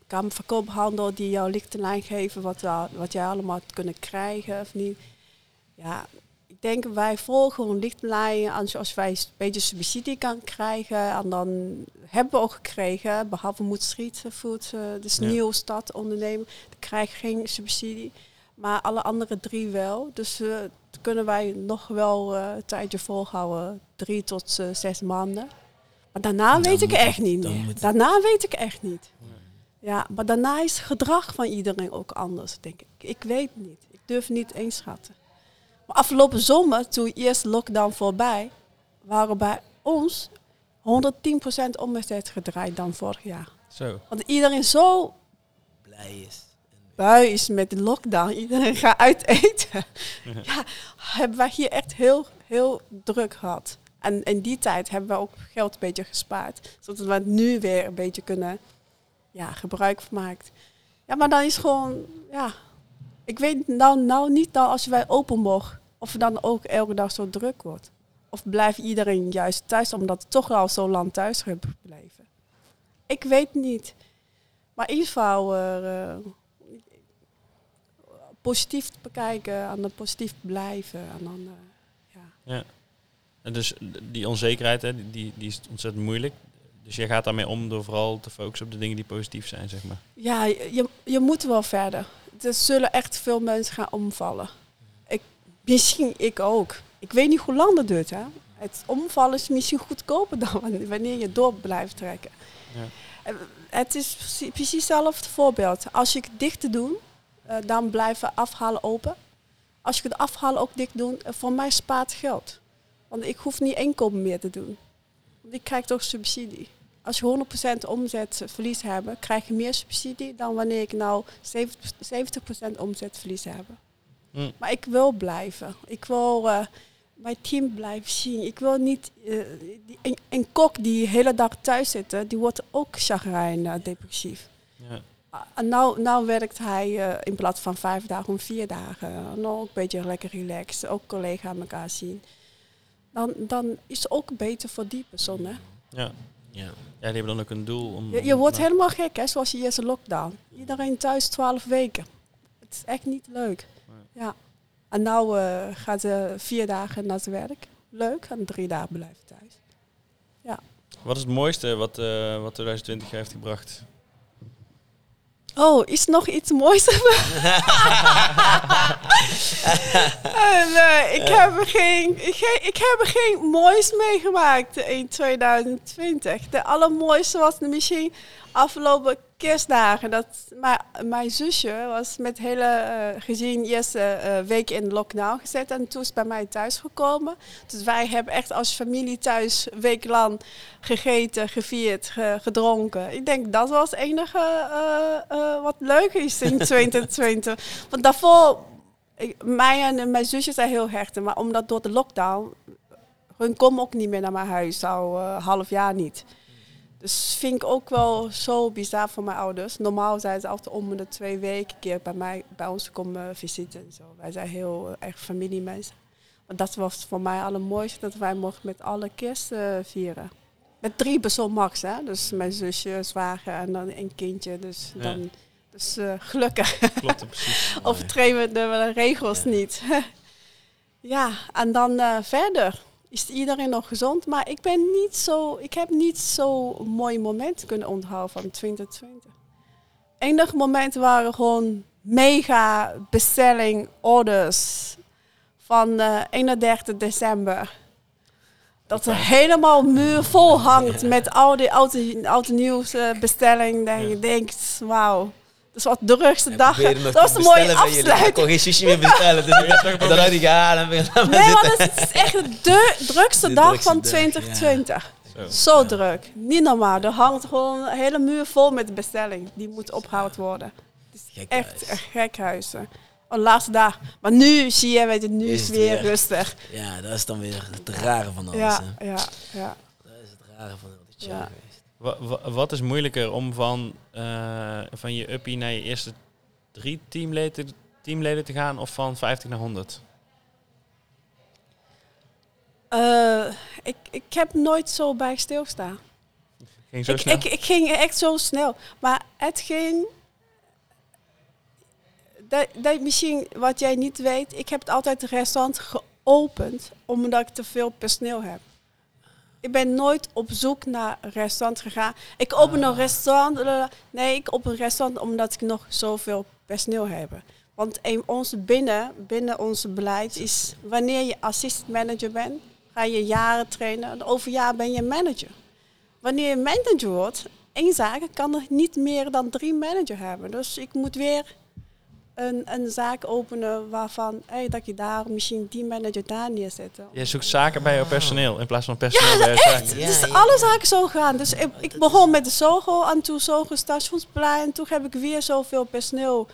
Kamer van Koophandel die jou lichtlijn geven wat, wat jij allemaal kunnen krijgen of niet. Ja, denk wij volgen gewoon lichtlijn. Als, als wij een beetje subsidie kan krijgen, en dan hebben we ook gekregen, behalve Moed Street Food, eh, dus Ja. nieuw stad ondernemen, dan krijg je geen subsidie. Maar alle andere drie wel. Dus dat kunnen wij nog wel een tijdje volhouden. Drie tot zes maanden. Maar daarna weet ik moet echt niet meer. moet het- Daarna weet ik echt niet. Ja, maar daarna is het gedrag van iedereen ook anders, denk ik. Ik weet niet. Ik durf niet inschatten. Maar afgelopen zomer, toen eerst lockdown voorbij, waren bij ons 110% omzet gedraaid dan vorig jaar. Zo. Want iedereen zo Blij is. bui is met de lockdown. Iedereen gaat uit eten. Ja, hebben wij hier echt heel, heel druk gehad. En in die tijd hebben we ook geld een beetje gespaard. Zodat we het nu weer een beetje kunnen ja, gebruik van maken. Ja, maar dan is gewoon, ja... Ik weet nou, nou niet nou als wij open mogen, of het dan ook elke dag zo druk wordt. Of blijft iedereen juist thuis, omdat het toch al zo lang thuis gebleven. Ik weet niet. Maar in ieder geval eh, eh, positief bekijken en dan positief blijven. En dan, eh, ja. Ja. En dus die onzekerheid, hè, die- die, is ontzettend moeilijk. Dus jij gaat daarmee om door vooral te focussen op de dingen die positief zijn, zeg maar. Ja, je, je moet wel verder. Er zullen echt veel mensen gaan omvallen. Ik, misschien ik ook. Ik weet niet hoe lang dat duurt. Hè? Het omvallen is misschien goedkoper dan wanneer- je door blijft trekken. Ja. Het is precies- precies hetzelfde voorbeeld. Als je het dicht doet, eh, dan blijven afhalen open. Als je het afhalen ook dicht doet, eh, voor mij spaart geld. Want ik hoef niet inkomen meer te doen. Want ik krijg toch subsidie. Als je 100% omzetverlies hebt, krijg je meer subsidie dan wanneer ik nou 70%, 70% omzetverlies heb. Hm. Maar ik wil blijven. Ik wil eh, mijn team blijven zien. Ik wil niet... eh, die, een, een kok die de hele dag thuis zit, die wordt ook chagrijn, eh, depressief. Ja. Ah, En nou, nou werkt hij eh, in plaats van vijf dagen om vier dagen. En dan ook een beetje lekker relaxed. Ook collega aan elkaar zien. Dan, dan is het ook beter voor die persoon. Hè? Ja. Ja. ja, die hebben dan ook een doel om... Je, je wordt nou, helemaal gek, hè, zoals je eerste lockdown. Iedereen thuis 12 weken. Het is echt niet leuk. Ja. En nou eh, gaat ze vier dagen naar het werk. Leuk. En drie dagen blijven thuis. Wat is het mooiste wat, eh, wat 2020 heeft gebracht? Oh, is nog iets moois? En, eh, ik, heb er geen, he- ik heb geen moois meegemaakt in 2020. De allermooiste was misschien afgelopen kerstdagen. Dat mijn, mijn zusje was met hele eh, gezin eerste eh, week in lockdown gezet. En toen is bij mij thuis gekomen. Dus wij hebben echt als familie thuis weeklang gegeten, gevierd, ge- gedronken. Ik denk dat was het enige eh, wat leuk is in 2020. Want daarvoor, ik, mij en mijn zusje zijn heel hecht. Maar omdat door de lockdown, hun komen ook niet meer naar mijn huis, al half jaar niet. Dus vind ik ook wel zo bizar voor mijn ouders. Normaal zijn ze altijd om de twee weken een keer bij, mij, bij ons komen visiten. En zo. Wij zijn heel erg familiemensen. Maar dat was voor mij het allermooiste, dat wij mochten met alle kerst vieren. Met drie persoon max, hè. Dus mijn zusje, zwager en dan een kindje. Dus, Ja. dan, dus eh, gelukkig Klopt precies. overtreden we de regels Ja. niet. ja, en dan eh, verder is iedereen nog gezond. Maar ik ben niet zo, ik heb niet zo mooie momenten kunnen onthouden van 2020. Enige momenten waren gewoon mega bestelling orders van eh 31 december. Dat er helemaal muur vol hangt met al die oude, oude nieuws eh, bestellingen. Dat je denkt, wauw. Dat is wat de drukste Ik dag. Dat was een mooie maar Ik afsluiting. kon geen sushi meer bestellen. Dus ik en dan had ik, ja, dan ben ik laat maar Nee, want het is echt de drukste De dag drukste van dag, 2020. Zo. Zo druk. Niet normaal. Er hangt gewoon een hele muur vol met bestelling. Die moet opgehouden worden. Gek Echt huis. een gekhuizen. Oh, laatste dag. Maar nu zie je, weet je, nu Is het het weer weer. rustig. Ja, dat is dan weer het rare van alles. Ja, hè. ja, ja. Dat is het rare van dit Ja. Wat is moeilijker om van, eh, van je uppie naar je eerste drie teamleden, teamleden te gaan of van 50 naar 100? Eh, ik, ik heb nooit zo bij stilstaan. Ging zo Ik, snel? ik, ik ging echt zo snel. Maar het ging... Dat, dat misschien wat jij niet weet, ik heb altijd het restaurant geopend omdat ik te veel personeel heb. Ik ben nooit op zoek naar een restaurant gegaan. Ik open een restaurant. eh, Nee, ik open een restaurant omdat ik nog zoveel personeel heb. Want een, onze binnen, binnen onze beleid is wanneer je assistant manager bent, ga je jaren trainen. En over jaar ben je manager. Wanneer je manager wordt, één zaak kan er niet meer dan drie manager hebben. Dus ik moet weer een, een zaak openen waarvan hey, dat je daar misschien die manager daar neerzetten. Je zoekt zaken bij jouw personeel in plaats van personeel bij jouw zaken. Ja, dus ja. alle zaken zo gaan. Dus ik, ik begon met de Sogo en toen Sogo stationsplein. En toen heb ik weer zoveel personeel.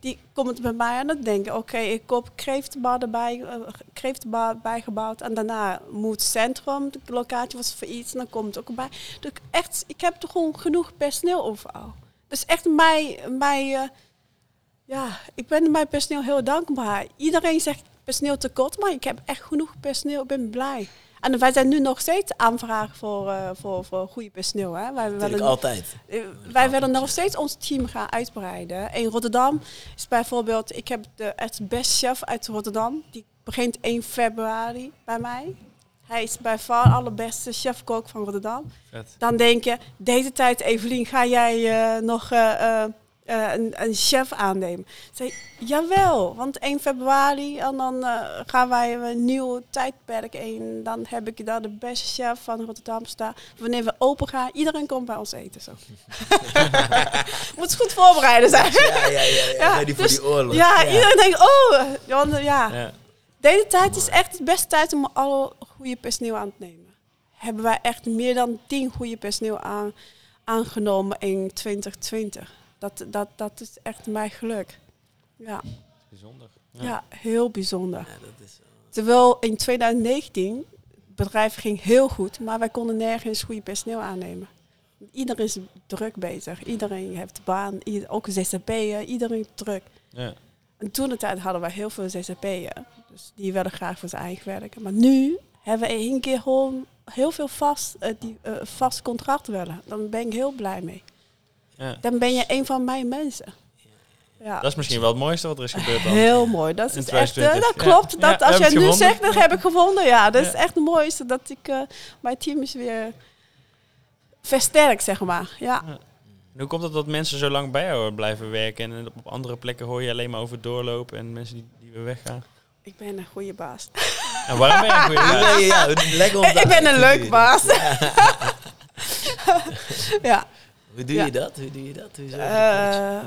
Die komt bij mij en dan denken, oké, ik koop kreeftenbar erbij, eh, kreeftenbar bijgebouwd. En daarna moet centrum, de locatie was failliet, en dan komt het ook bij. Dus ik echt, ik heb toch gewoon genoeg personeel overal. Dus echt mij, mij eh, ja, ik ben mijn personeel heel dankbaar. Iedereen zegt personeel tekort, maar ik heb echt genoeg personeel. Ik ben blij. En wij zijn nu nog steeds aanvragen voor, eh, voor, voor goede personeel. Hè. Wij, Natuurlijk willen, altijd. eh, wij willen nog steeds ons team gaan uitbreiden. In Rotterdam is bijvoorbeeld, ik heb de het best chef uit Rotterdam. Die begint 1 februari bij mij. Hij is bij far allerbeste chef-kok van Rotterdam. Vet. Dan denk je, deze tijd Evelien, ga jij eh, nog eh, een, een chef aannemen? Zei, jawel, want 1 februari en dan eh, gaan wij een nieuw tijdperk in. Dan heb ik daar de beste chef van Rotterdam staan. Wanneer we open gaan, iedereen komt bij ons eten. Zo. Moet goed voorbereiden zijn. Ja, ja, ja. ja. Ja, voor dus- die oorlog. Ja, iedereen denkt, oh, want, ja. Ja. Deze tijd is echt de beste tijd om alle goede personeel aan te nemen. Hebben wij echt meer dan 10 goede personeel aan, aangenomen in 2020. Dat, dat, dat is echt mijn geluk. Ja, Bijzonder. ja. heel bijzonder. Ja, dat is wel- Terwijl in 2019, het bedrijf ging heel goed, maar wij konden nergens goede personeel aannemen. Iedereen is druk bezig. Iedereen heeft baan, ieder- ook ZZP'en, iedereen druk. Ja. En toen de tijd hadden wij heel veel ZZP'en. Dus die wilden graag voor zijn eigen werken. Maar nu hebben we één keer gewoon heel veel vast, eh, die, eh, vast contract willen. Dan ben ik heel blij mee. Ja. Dan ben je een van mijn mensen. Ja. Dat is misschien wel het mooiste wat er is gebeurd dan. Heel mooi. Dat is echt. 2020. dat Ja. klopt. Ja, Dat, als jij het nu gevonden. zegt, dat heb ik gevonden. Ja, dat is Ja. echt het mooiste. Dat ik eh, mijn team is weer versterkt, zeg maar. Ja. Hoe komt het dat mensen zo lang bij jou blijven werken en op andere plekken hoor je alleen maar over doorlopen en mensen die, die weer weggaan? Ik ben een goede baas. En waarom ben je een goede Ja, baas? ja, ja, om ik ben een leuk baas. ja. Hoe doe Ja. je dat? Hoe doe je dat? Hoe? Uh,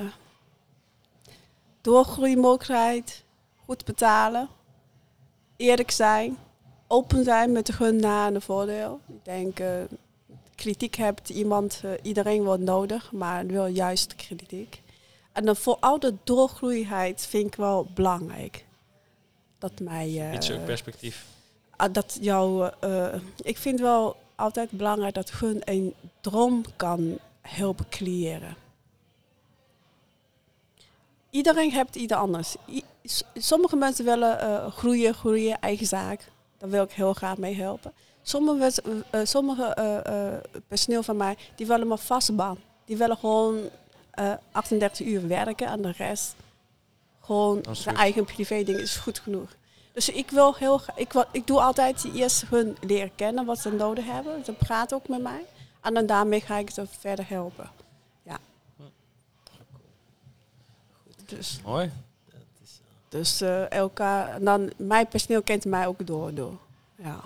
doorgroeimogelijkheid, goed betalen, eerlijk zijn, open zijn met de gun na en de voordeel. Ik denk, eh, kritiek hebt iemand, eh, iedereen wordt nodig, maar wil juist kritiek. En dan vooral de doorgroeiheid vind ik wel belangrijk. Dat mij... eh, Iets ook perspectief. Ah, dat jou, eh, ik vind wel altijd belangrijk dat hun een droom kan helpen creëren. Iedereen heeft ieder anders. I- sommige mensen willen eh, groeien, groeien, eigen zaak. Daar wil ik heel graag mee helpen. Sommige, eh, sommige eh, eh, personeel van mij, die willen maar vaste baan. Die willen gewoon eh 38 uur werken en de rest gewoon zijn eigen privé ding is goed genoeg. Dus ik wil heel ik, ik doe altijd eerst hun leren kennen wat ze nodig hebben. Ze praten ook met mij. En dan daarmee ga ik ze verder helpen. Ja. Dus, Mooi. dus eh, elkaar, en dan mijn personeel kent mij ook door. door. Ja.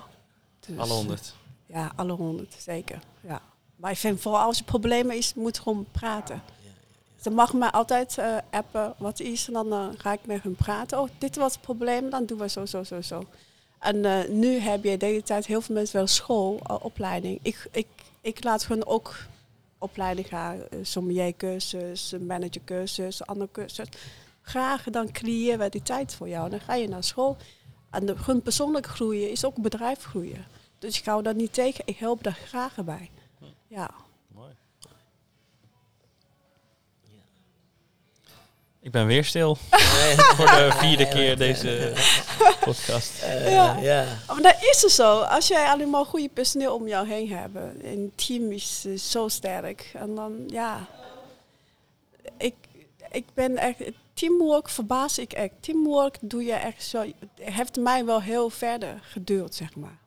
Dus, Alle honderd. Ja, alle honderd, zeker. Ja. Maar ik vind vooral als je problemen is, moet gewoon praten. Ze mag mij altijd eh, appen wat is en dan eh, ga ik met hun praten. Oh, dit was het probleem, dan doen we zo, zo, zo, zo. En nu heb je de hele tijd heel veel mensen wel school, opleiding. Ik, ik, ik laat hun ook opleiding gaan, uh, sommeliercursus, een managercursus, andere cursus. Graag, dan creëren we die tijd voor jou. Dan ga je naar school. En hun persoonlijk groeien is ook bedrijf groeien. Dus ik hou dat niet tegen. Ik help daar graag bij. Ja. Ik ben weer stil voor de vierde keer deze podcast. Eh, Ja. ja. Maar dat is er zo. Als jij alleen maar goede personeel om jou heen hebt. Een team is zo sterk. En dan, ja. Ik, ik ben echt... Teamwork verbaas ik echt. Teamwork doe je echt zo... Heeft mij wel heel verder geduurd, zeg maar.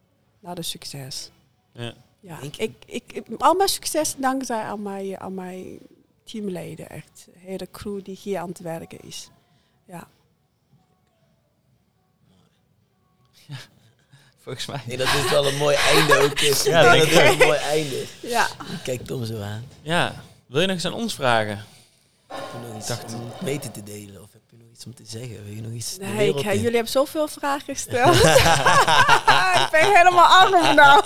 Naar de succes. Ja. Ik, ik, ik, al mijn succes dankzij aan mijn, aan mijn teamleden. Echt. De hele crew die hier aan het werken is. Ja. Volgens mij. Nee, dat is wel een mooi einde ook. Is. Ja, Ja, dat is een mooi einde. Ja. Kijk Tom zo aan. Ja. Wil je nog eens aan ons vragen? Heb je nog iets dacht- om weten te delen? Of heb je nog iets om te zeggen? Wil je nog iets Nee, ik, jullie hebben zoveel vragen gesteld. ik ben helemaal arm nou.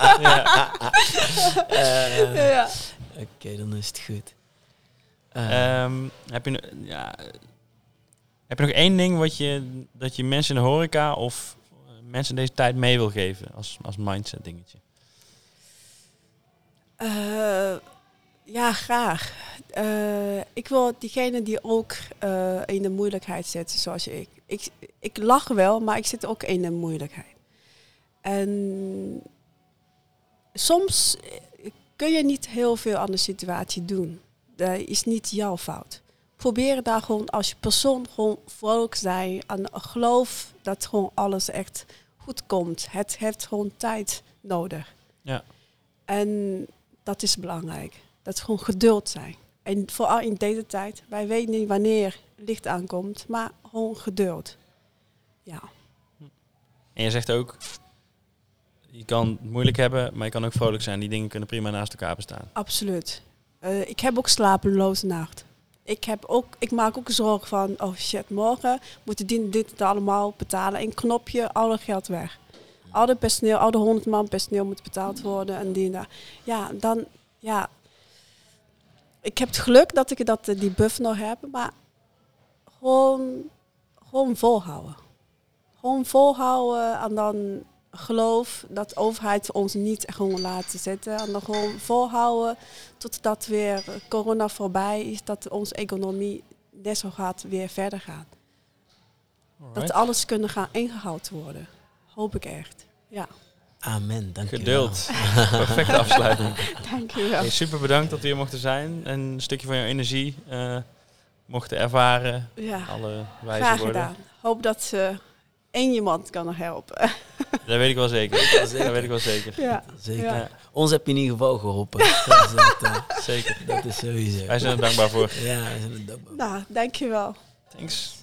Eh, ja. Oké, dan is het goed. Eh, Ehm, heb, je, ja, heb je nog één ding wat je, dat je mensen in de horeca of eh, mensen in deze tijd mee wil geven als, als mindset dingetje? Eh, ja, graag. Eh, ik wil diegene die ook eh, in de moeilijkheid zitten, zoals ik. ik. Ik lach wel, maar ik zit ook in de moeilijkheid. En soms kun je niet heel veel aan de situatie doen. Dat is niet jouw fout. Probeer daar gewoon als je persoon gewoon vrolijk zijn en geloof dat gewoon alles echt goed komt. Het heeft gewoon tijd nodig. Ja. En dat is belangrijk. Dat is gewoon geduld zijn. En vooral in deze tijd, wij weten niet wanneer licht aankomt, maar gewoon geduld. Ja, En je zegt ook, je kan het moeilijk hebben, maar je kan ook vrolijk zijn. Die dingen kunnen prima naast elkaar bestaan. absoluut. Eh, ik heb ook slapeloze nacht. Ik, heb ook, ik maak ook zorgen van, oh shit, morgen moeten dit het allemaal betalen. Een knopje, alle geld weg. Al de personeel, al de 100 man personeel moet betaald worden en die en. Ja, dan, ja. Ik heb het geluk dat ik dat, eh, die buff nog heb, maar gewoon, gewoon volhouden. Gewoon volhouden en dan geloof dat de overheid ons niet gewoon laten zitten. En dan gewoon volhouden totdat weer corona voorbij is, dat onze economie net zo gaat weer verder gaan. Dat alles kunnen gaan ingehaald worden. Hoop ik echt. Ja, Amen, dank Geduld. Perfecte afsluiting. dankjewel. Hey, super bedankt dat we hier mochten zijn en een stukje van jouw energie eh, mochten ervaren. Ja, Alle wijze graag woorden. gedaan. Hoop dat uh, één iemand kan nog helpen. Dat weet ik wel zeker. Dat weet ik wel zeker. ja. Zeker. Ja. Ons heb je in ieder geval geholpen. dat, is dat, eh, zeker. dat is sowieso. Wij zijn er dankbaar voor. Ja, wij zijn er dankbaar. Nou, dankjewel. Thanks.